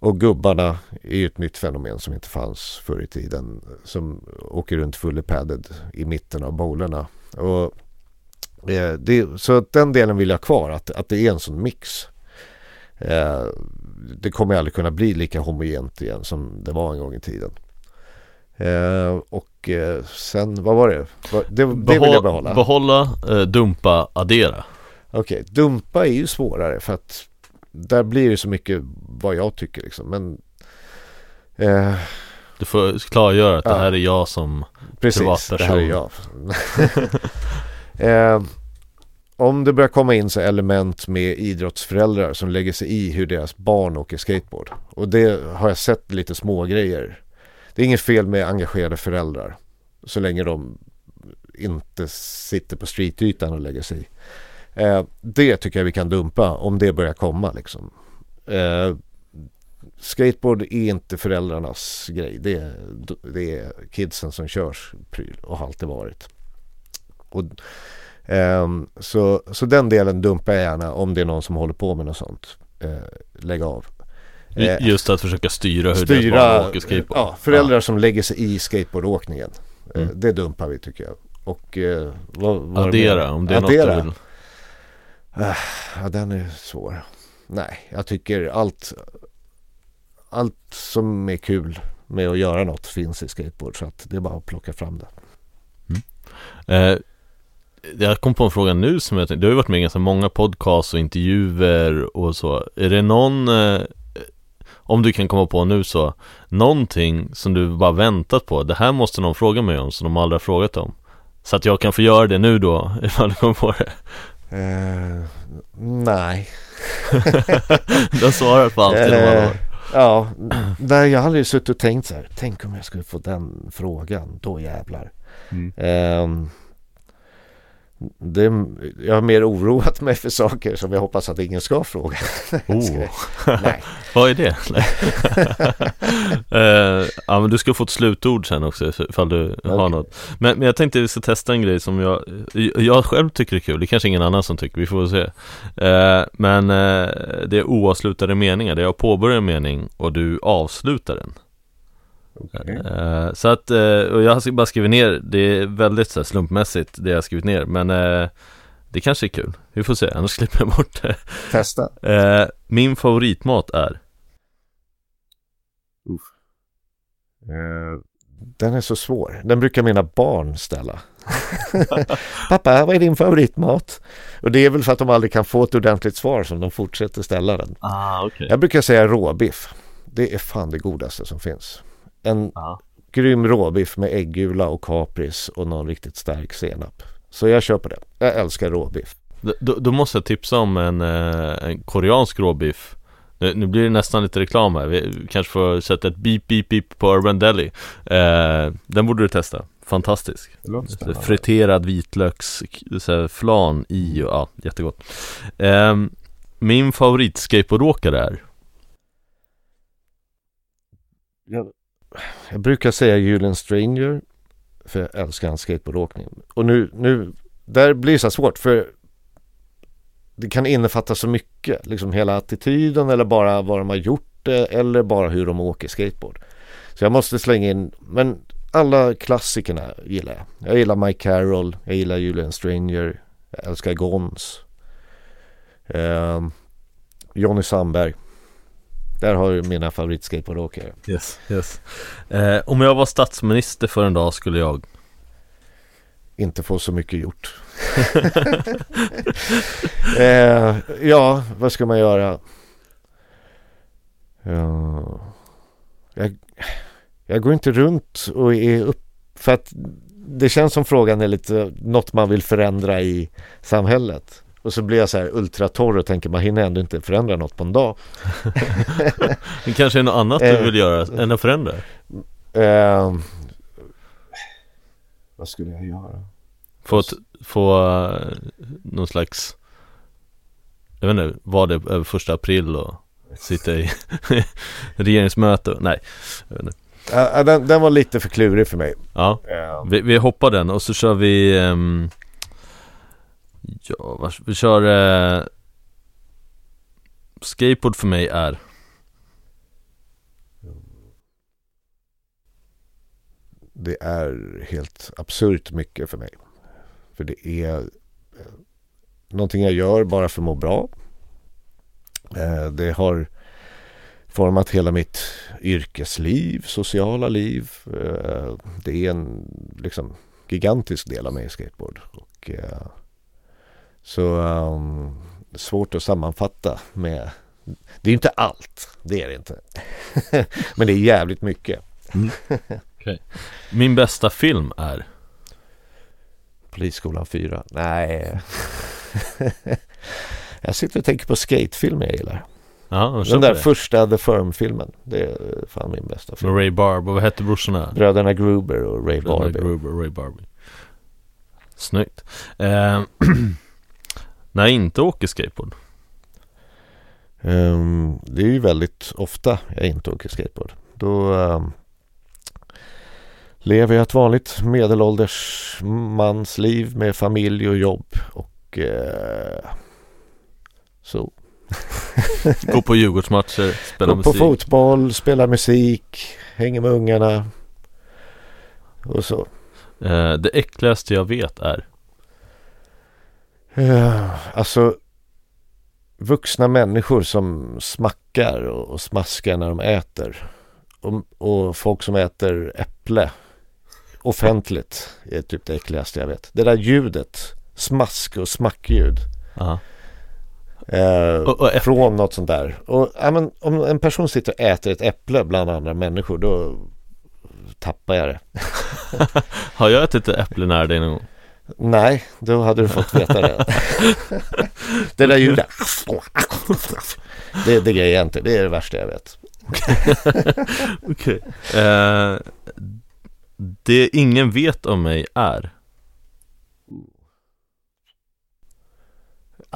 Och gubbarna är ju ett nytt fenomen som inte fanns förr i tiden. Som åker runt fully padded i mitten av bowlerna. Och, eh, det, så att den delen vill jag ha kvar, att, att det är en sån mix. Eh, det kommer aldrig kunna bli lika homogent igen som det var en gång i tiden. Eh, och eh, sen, vad var det? Det, det vill jag behålla. behålla eh, dumpa, addera Okej, dumpa är ju svårare för att där blir det så mycket vad jag tycker liksom. Men eh, Du får klargöra att det Ja. här är jag som precis, Privatperson. det här är jag. om det börjar komma in så element med idrottsföräldrar som lägger sig i hur deras barn åker skateboard. Och det har jag sett lite små grejer. Det är inget fel med engagerade föräldrar. Så länge de inte sitter på streetytan och lägger sig i. Eh, det tycker jag vi kan dumpa om det börjar komma liksom. Eh, skateboard är inte föräldrarnas grej. Det är, det är kidsen som körs pryl och har alltid varit. Och, ehm, så, så den delen dumpar jag gärna om det är någon som håller på med något sånt. Eh, lägg av. Eh, Just att försöka styra hur deras styra barn åker skateboard ja, föräldrar som lägger sig i skateboardåkningen. Eh, Mm. Det dumpar vi tycker jag. Och eh, vad, vad det Addera, om det är Addera. något du vill Ja, den är svår. Nej, jag tycker allt, allt som är kul med att göra något finns i skateboard. Så att det är bara att plocka fram det. Eh, jag kom på en fråga nu som jag tänkte, du har ju varit med i ganska många podcasts och intervjuer och så Är det någon, eh, om du kan komma på nu så, någonting som du bara väntat på? Det här måste någon fråga mig om som de aldrig har frågat om Så att jag kan få göra det nu då, ifall du kommer på det Eh, nej. Du har svarat på allt genom alla Eh, år ja, nej, jag har aldrig suttit och tänkt så här. Tänk om jag skulle få den frågan. Då jävlar. Mm. Ehm, det, jag har mer oroat mig för saker som jag hoppas att ingen ska fråga. Oh. Nej. Vad är det? uh, ja men du ska få ett slutord sen också ifall du okay. har något men, men jag tänkte att vi ska testa en grej som jag Jag själv tycker är kul, det är kanske ingen annan som tycker, vi får se uh, Men uh, det är oavslutade meningar, det är jag påbörjar en mening och du avslutar den Okay. Uh, så att, uh, och jag har bara skrivit ner, det är väldigt så här, slumpmässigt det jag har skrivit ner men uh, det kanske är kul, vi får se, annars klipper jag bort det. Testa. Min favoritmat är? Den är så svår, den brukar mina barn ställa. Pappa, vad är din favoritmat? Och det är väl för att de aldrig kan få ett ordentligt svar som de fortsätter ställa den. Ah, okay. Jag brukar säga råbiff. Det är fan det godaste som finns en ja. grym råbiff med äggula och kapris och någon riktigt stark senap. Så jag köper det. Jag älskar råbiff. Då, då måste jag tipsa om en, eh, en koreansk råbiff. Nu, nu, blir det nästan lite reklam här. Vi kanske får sätta ett beep beep beep på Urban Deli. Eh, den borde du testa. Fantastisk. Friterad vitlöksflan i och ja, jättegott. Eh, min favorit skateboardåkare är? Jag jag brukar säga Julian Stranger för jag älskar hans skateboardåkning. Och nu, nu, där blir det så svårt för det kan innefatta så mycket, liksom hela attityden eller bara vad de har gjort det eller bara hur de åker skateboard. Så jag måste slänga in, men alla klassikerna gillar jag. Jag gillar Mike Carroll, jag gillar Julian Stranger, jag älskar Gons. Eh, Johnny Sandberg. Där har du mina favoritskateboardåkare. Yes, yes. Eh, om jag var statsminister för en dag skulle jag? Inte få så mycket gjort. eh, ja, vad ska man göra? Ja, jag, jag går inte runt och är upp för att det känns som frågan är lite något man vill förändra i samhället. Och så blir jag så här ultratorr och tänker man hinner ändå inte förändra något på en dag. det kanske är något annat du vill göra än att förändra? Eh, vad skulle jag göra? Få, ett, få uh, någon slags Jag vet inte, var det över första april och sitta i regeringsmöte? Nej, jag vet inte. Uh, den, den, var lite för klurig för mig. Ja, uh. vi, vi hoppar den och så kör vi um, Ja, vi kör eh, Skateboard för mig är Det är helt absurt mycket för mig. För det är eh, någonting jag gör bara för att må bra. Eh, det har format hela mitt yrkesliv, sociala liv. Eh, det är en liksom, gigantisk del av mig, skateboard. Och, eh, så um, svårt att sammanfatta med Det är inte allt, det är det inte Men det är jävligt mycket mm. okay. Min bästa film är? Polisskolan 4 Nej Jag sitter och tänker på skatefilmer jag gillar Ja, Den där det. första The Firm-filmen Det är fan min bästa film Med Ray Barber, vad hette brorsorna? Bröderna Gruber och Ray Bröderna Gruber och Ray Barber Snyggt eh, när jag inte åker skateboard? Um, det är ju väldigt ofta jag inte åker skateboard. Då um, lever jag ett vanligt medelålders mans liv med familj och jobb och uh, så. Gå på Djurgårdsmatcher, spela Gå musik. på fotboll, spela musik, hänger med ungarna och så. Uh, det äckligaste jag vet är? Uh, alltså vuxna människor som smackar och, och smaskar när de äter. Och, och, folk som äter äpple offentligt är typ det äckligaste jag vet. Det där ljudet, smask och smackljud. Uh -huh. eh, och, och från något sånt där. Och ja, men, om en person sitter och äter ett äpple bland andra människor då tappar jag det. Har jag ätit ett äpple nära dig någon gång? Nej, då hade du fått veta det. det där ljudet. Det, det grejer jag inte. Det är det värsta jag vet. Okej. Okay. Uh, eh, det ingen vet om mig är?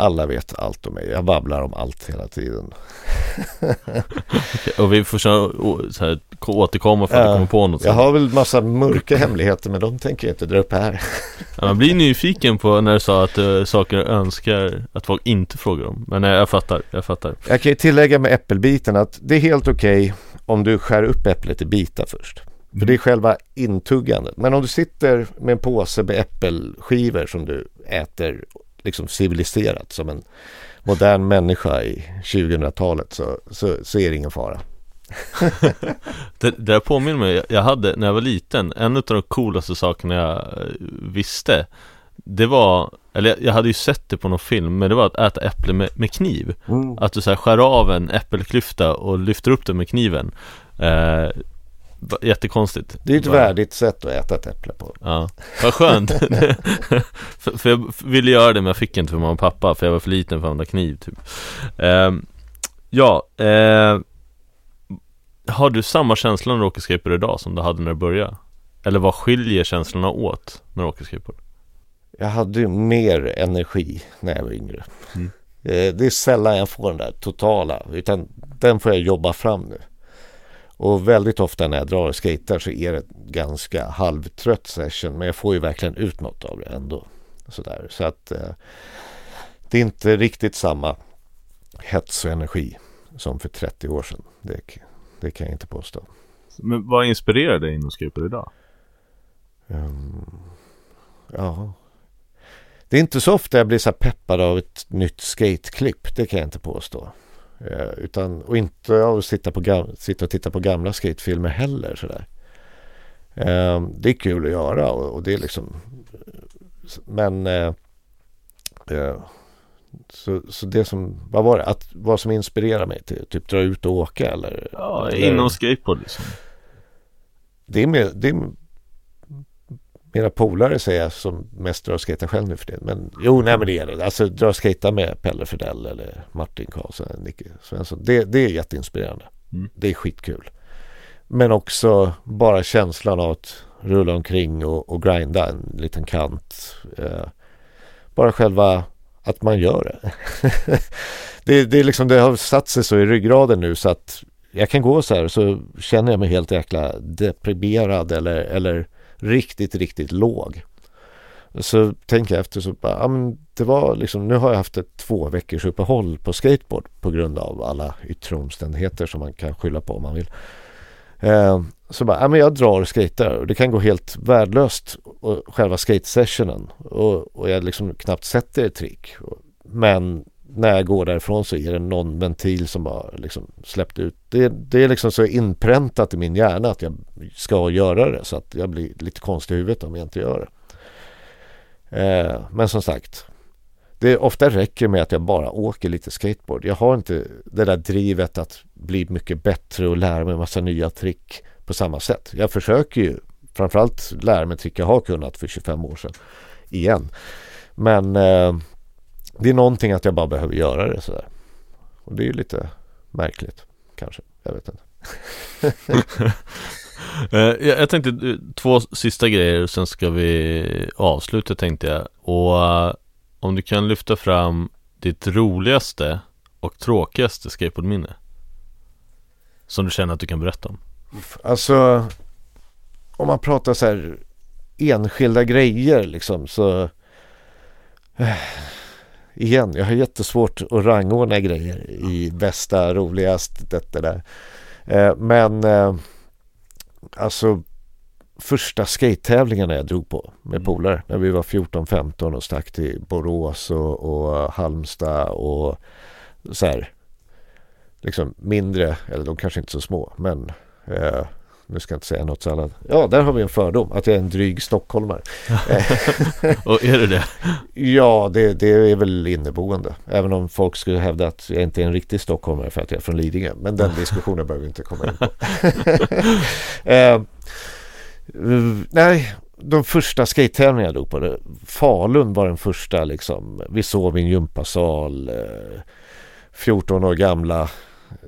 Alla vet allt om mig. Jag babblar om allt hela tiden. Och vi får så, så här, återkomma för att Ja, komma på något. Jag har väl massa mörka hemligheter men de tänker jag inte dra upp här. Ja, man blir nyfiken på när du sa att uh, saker du önskar att folk inte frågar om. Men nej, jag fattar, jag fattar. Jag kan ju tillägga med äppelbiten att det är helt okej om du skär upp äpplet i bitar först. För det är själva intuggandet. Men om du sitter med en påse med äppelskivor som du äter liksom civiliserat som en modern människa i 2000-talet så, så, så är det ingen fara. Det, det där påminner mig, jag- hade när jag var liten, en av de coolaste sakerna jag eh, visste Det var, eller jag- hade ju sett det på någon film, men det var att äta äpple med, med kniv. Att du så här skär av en äppelklyfta och lyfter upp den med kniven. Eh, Jättekonstigt Det är ett Bara- värdigt sätt att äta ett äpple på. Ja, vad skönt för, för jag ville göra det men jag fick inte för mamma och pappa För jag var för liten för att använda kniv typ Ehm, Ja, eh, Har du samma känsla när du åker skateboard idag som du hade när du började? Eller vad skiljer känslorna åt när du åker skateboard? Jag hade ju mer energi när jag var yngre. Mm. Eh, Det är sällan jag får den där totala, utan den får jag jobba fram nu. Och väldigt ofta när jag drar och skejtar så är det en ganska halvtrött session, men jag får ju verkligen ut något av det ändå. Sådär. Så att eh, det är inte riktigt samma hets och energi som för 30 år sedan. Det, det kan jag inte påstå. Men vad inspirerar dig inom skateboard idag? Ehm, ja. Det är inte så ofta jag blir så peppad av ett nytt skateklipp. Det kan jag inte påstå. Eh, utan, och inte av att sitta, på sitta och titta på gamla skatefilmer heller. Sådär. Ehm, det är kul att göra och, och det är liksom Men eh, eh, så, så det som, vad var det? Att, vad som inspirerar mig till typ dra ut och åka eller? Ja, eller- inom skateboard liksom Det är, mer, det är mina polare säger jag som mest drar och skejtar själv nu för det. Men jo, nej men det är det. Alltså dra skejta med Pelle Fredell eller Martin Karlsson, Nicke Svensson. Det, det är jätteinspirerande. Mm. Det är skitkul. Men också bara känslan av att rulla omkring och, och grinda en liten kant. Eh, bara själva att man gör det. det, det, är liksom, det har satt sig så i ryggraden nu så att jag kan gå så här så känner jag mig helt jäkla deprimerad eller, eller riktigt, riktigt låg. Så tänker jag efter så bara, ja, men det var liksom, nu har jag haft ett två veckors uppehåll på skateboard på grund av alla yttre omständigheter som man kan skylla på om man vill. Eh, så bara, ja, men jag drar och skejtar och det kan gå helt värdelöst och själva skate-sessionen och, och jag liksom knappt sätter ett trick. Men när jag går därifrån så är det någon ventil som bara liksom släppt ut. Det, det är liksom så inpräntat i min hjärna att jag ska göra det så att jag blir lite konstig i huvudet om jag inte gör det. Eh, men som sagt, det ofta räcker med att jag bara åker lite skateboard. Jag har inte det där drivet att bli mycket bättre och lära mig massa nya trick på samma sätt. Jag försöker ju framförallt lära mig trick jag har kunnat för 25 år sedan igen. Men eh, det är någonting att jag bara behöver göra det sådär. Och det är ju lite märkligt kanske. Jag vet inte. Eh, jag, tänkte eh, två sista grejer, sen ska vi avsluta tänkte jag Och eh, om du kan lyfta fram ditt roligaste och tråkigaste skateboardminne Som du känner att du kan berätta om Alltså om man pratar så här enskilda grejer liksom så igen, jag har jättesvårt att rangordna grejer i bästa, roligast, detta där. Eh, men eh, alltså första skate-tävlingarna jag drog på med polare när vi var 14-15 och stack till Borås och, och Halmstad och så här liksom mindre, eller de kanske inte så små, men eh, nu ska jag inte säga något så annat. Ja, där har vi en fördom, att jag är en dryg stockholmare. Och är det det? Ja, det, det är väl inneboende. Även om folk skulle hävda att jag inte är en riktig stockholmare för att jag är från Lidingö. Men den diskussionen behöver vi inte komma in på. eh, nej, de första skate-tävlingarna jag drog på. Falun var den första liksom. Vi sov i en gympasal. Eh, 14 år gamla.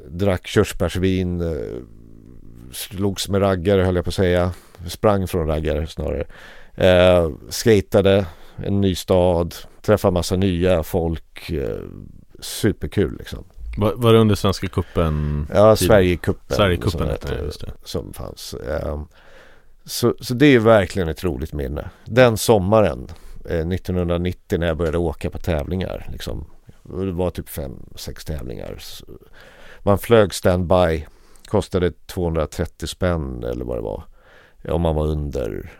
Drack körsbärsvin. Eh, slogs med raggare höll jag på att säga. Sprang från raggare snarare. Eh, skatade en ny stad, träffa massa nya folk. Eh, superkul liksom. Var, var det under Svenska cupen? Ja. Sverigecupen som hette det, just det. Som fanns. Ehm, Så, så det är verkligen ett roligt minne. Den sommaren, eh, 1990 när jag började åka på tävlingar. Liksom, det var typ fem, sex tävlingar. Så Man flög standby, kostade 230 spänn eller vad det var. Om man var under,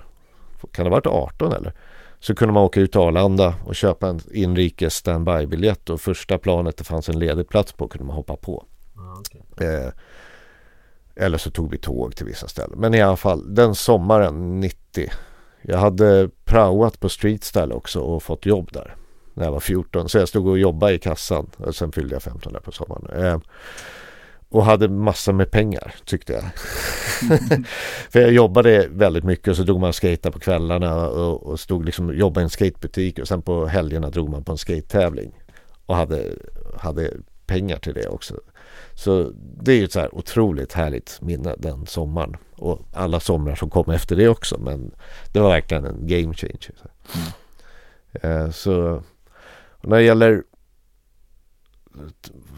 kan det ha varit 18 eller? Så kunde man åka ut till Arlanda och köpa en inrikes standby-biljett och första planet det fanns en ledig plats på kunde man hoppa på. Eh, eller så tog vi tåg till vissa ställen. Men i alla fall, den sommaren 90. Jag hade praoat på streetstyle också och fått jobb där. När jag var 14. Så jag stod och jobbade i kassan. Och sen fyllde jag 15 där på sommaren. Eh, och hade massor med pengar tyckte jag. För jag jobbade väldigt mycket och så drog man skata på kvällarna och, och stod liksom jobbade i en skatebutik och sen på helgerna drog man på en skate-tävling. Och hade, hade pengar till det också. Så det är ju ett så här otroligt härligt minne den sommaren. Och alla somrar som kom efter det också. Men det var verkligen en game changer. Så, eh, så när det gäller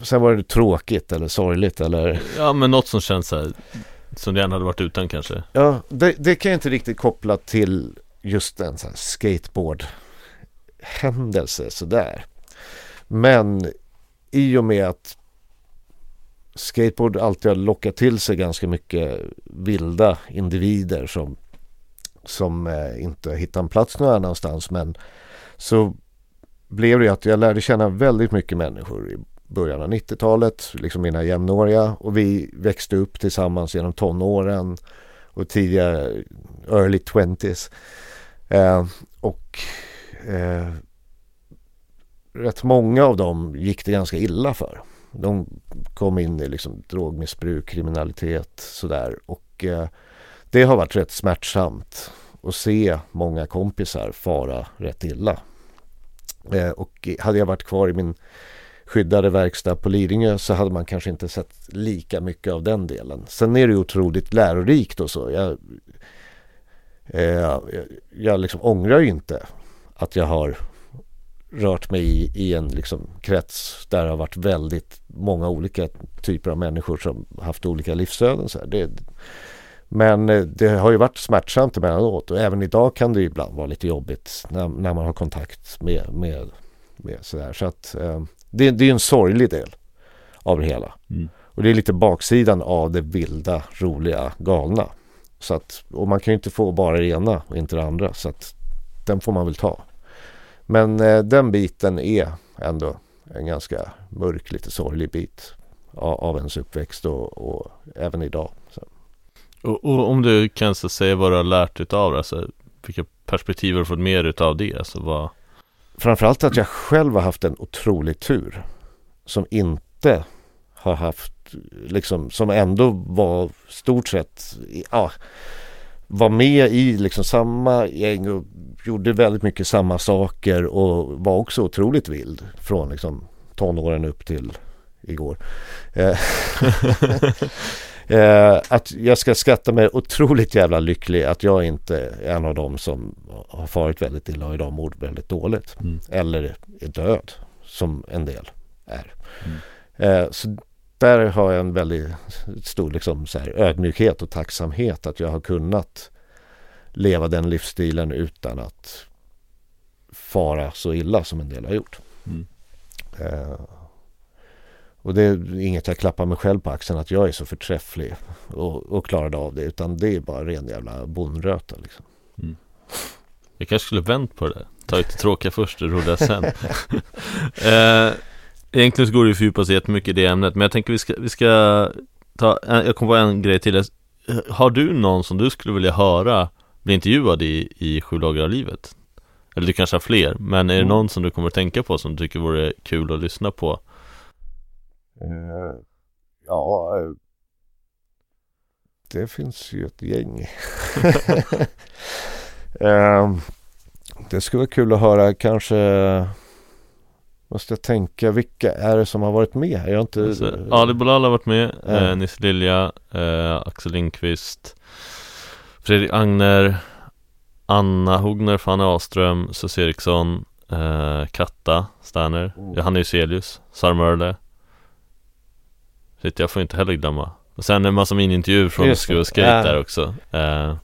Sen var det tråkigt eller sorgligt eller Ja men något som känns så här, Som du gärna hade varit utan kanske Ja, det, det kan jag inte riktigt koppla till just en sån här skateboard händelse sådär. Men i och med att skateboard alltid har lockat till sig ganska mycket vilda individer som, som eh, inte hittar en plats någon annanstans. Men så blev det ju att jag lärde känna väldigt mycket människor i början av 90-talet, liksom mina jämnåriga och vi växte upp tillsammans genom tonåren och tidiga early 20s. Eh, och eh, rätt många av dem gick det ganska illa för. De kom in i liksom drogmissbruk, kriminalitet sådär och eh, det har varit rätt smärtsamt att se många kompisar fara rätt illa. Eh, och hade jag varit kvar i min skyddade verkstad på Lidingö så hade man kanske inte sett lika mycket av den delen. Sen är det ju otroligt lärorikt och så. Jag, eh, jag liksom ångrar ju inte att jag har rört mig i, i en liksom krets där det har varit väldigt många olika typer av människor som haft olika livsöden. Så här. Det, men eh, det har ju varit smärtsamt emellanåt och även idag kan det ju ibland vara lite jobbigt när, när man har kontakt med, med, med sådär. Så att eh, det, det är en sorglig del av det hela. Mm. Och det är lite baksidan av det vilda, roliga, galna. Så att, och man kan ju inte få bara det ena och inte det andra. Så att den får man väl ta. Men eh, den biten är ändå en ganska mörk, lite sorglig bit av, av ens uppväxt och, och även idag. Och, och om du kan så säga vad du har lärt utav det, alltså, Vilka perspektiv har du fått mer utav det? Alltså, vad... Framförallt att jag själv har haft en otrolig tur som inte har haft, liksom, som ändå var stort sett, ja, var med i liksom samma gäng och gjorde väldigt mycket samma saker och var också otroligt vild från liksom tonåren upp till igår. Eh, att jag ska skatta mig otroligt jävla lycklig att jag inte är en av dem som har farit väldigt illa och idag mår väldigt dåligt. Mm. Eller är död som en del är. Mm. Eh, så där har jag en väldigt stor liksom, så här, ödmjukhet och tacksamhet att jag har kunnat leva den livsstilen utan att fara så illa som en del har gjort. Mm. Eh, och det är inget jag klappar mig själv på axeln att jag är så förträfflig och, och klarade av det utan det är bara ren jävla bonröta liksom. Jag kanske skulle vänt på det där. Tagit det tråkiga först och roliga sen. eh, egentligen så går det ju att fördjupa sig jättemycket i det ämnet, men jag tänker vi ska, vi ska ta, en, jag kommer på en grej till. Har du någon som du skulle vilja höra bli intervjuad i, i Sju dagar av livet? Eller du kanske har fler, men är det Mm. någon som du kommer att tänka på som du tycker vore kul att lyssna på? Eh, ja, eh, det finns ju ett gäng. Eh, det skulle vara kul att höra kanske Måste jag tänka, vilka är det som har varit med? Jag har inte... Alltså, Ali Bolal har varit med, Ja. eh, Nisse Lilja, eh, Axel Lindqvist Fredrik Agner Anna Hogner, Fanny Ahlström, Sus Eriksson, eh, Katta Sterner, Mm. Johanna Juselius, Sara Mörle Shit, jag får inte heller glömma Och sen en massa mini-intervjuer från. Skruv och Skate Ja. där också eh,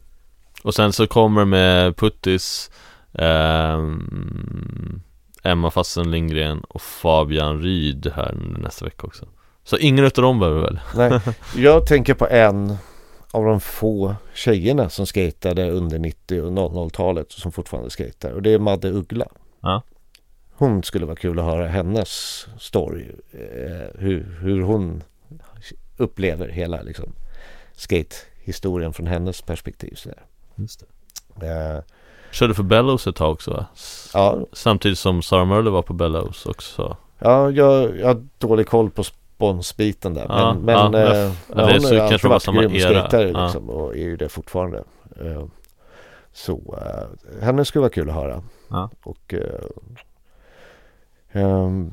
Och sen så kommer med Puttis ehm, Emma Fassen Lindgren och Fabian Ryd här nästa vecka också Så ingen utav dem behöver väl? Nej, jag tänker på en av de få tjejerna som skatade under 90 och 00-talet som fortfarande skater och det är Madde Uggla. Ja. Hon skulle vara kul att höra hennes story. Eh, hur, hur hon upplever hela liksom, skate-historien från hennes perspektiv. Så där. Just det. Eh, Körde för Bellows ett tag också va? S- ja, Samtidigt som Sara Mörle var på Bellows också ja jag, jag har dålig koll på sponsbiten där. Ja, men ja, men- ja, det är hon har alltid varit samma grym era. skatare Ja. liksom, och är ju det fortfarande. Eh, så eh, henne skulle vara kul att höra. Ja. Och eh, ehm,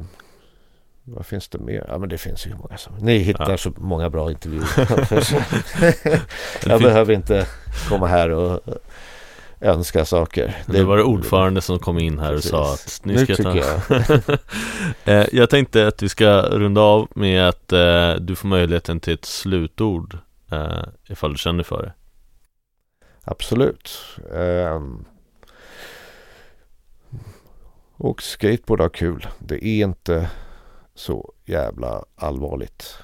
vad finns det mer? Ja men det finns ju hur många som Ni hittar Ja. så många bra intervjuer. Jag behöver inte komma här och önska saker. Det var det ordförande som kom in här och Precis. sa att Nu ska tycker ta... Eh, Jag tänkte att vi ska runda av med att eh, du får möjligheten till ett slutord eh, ifall du känner för det. Absolut. Um, och skateboard har kul. Det är inte så jävla allvarligt.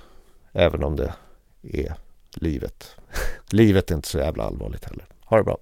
Även om det är livet. livet är inte så jävla allvarligt heller. Ha det bra.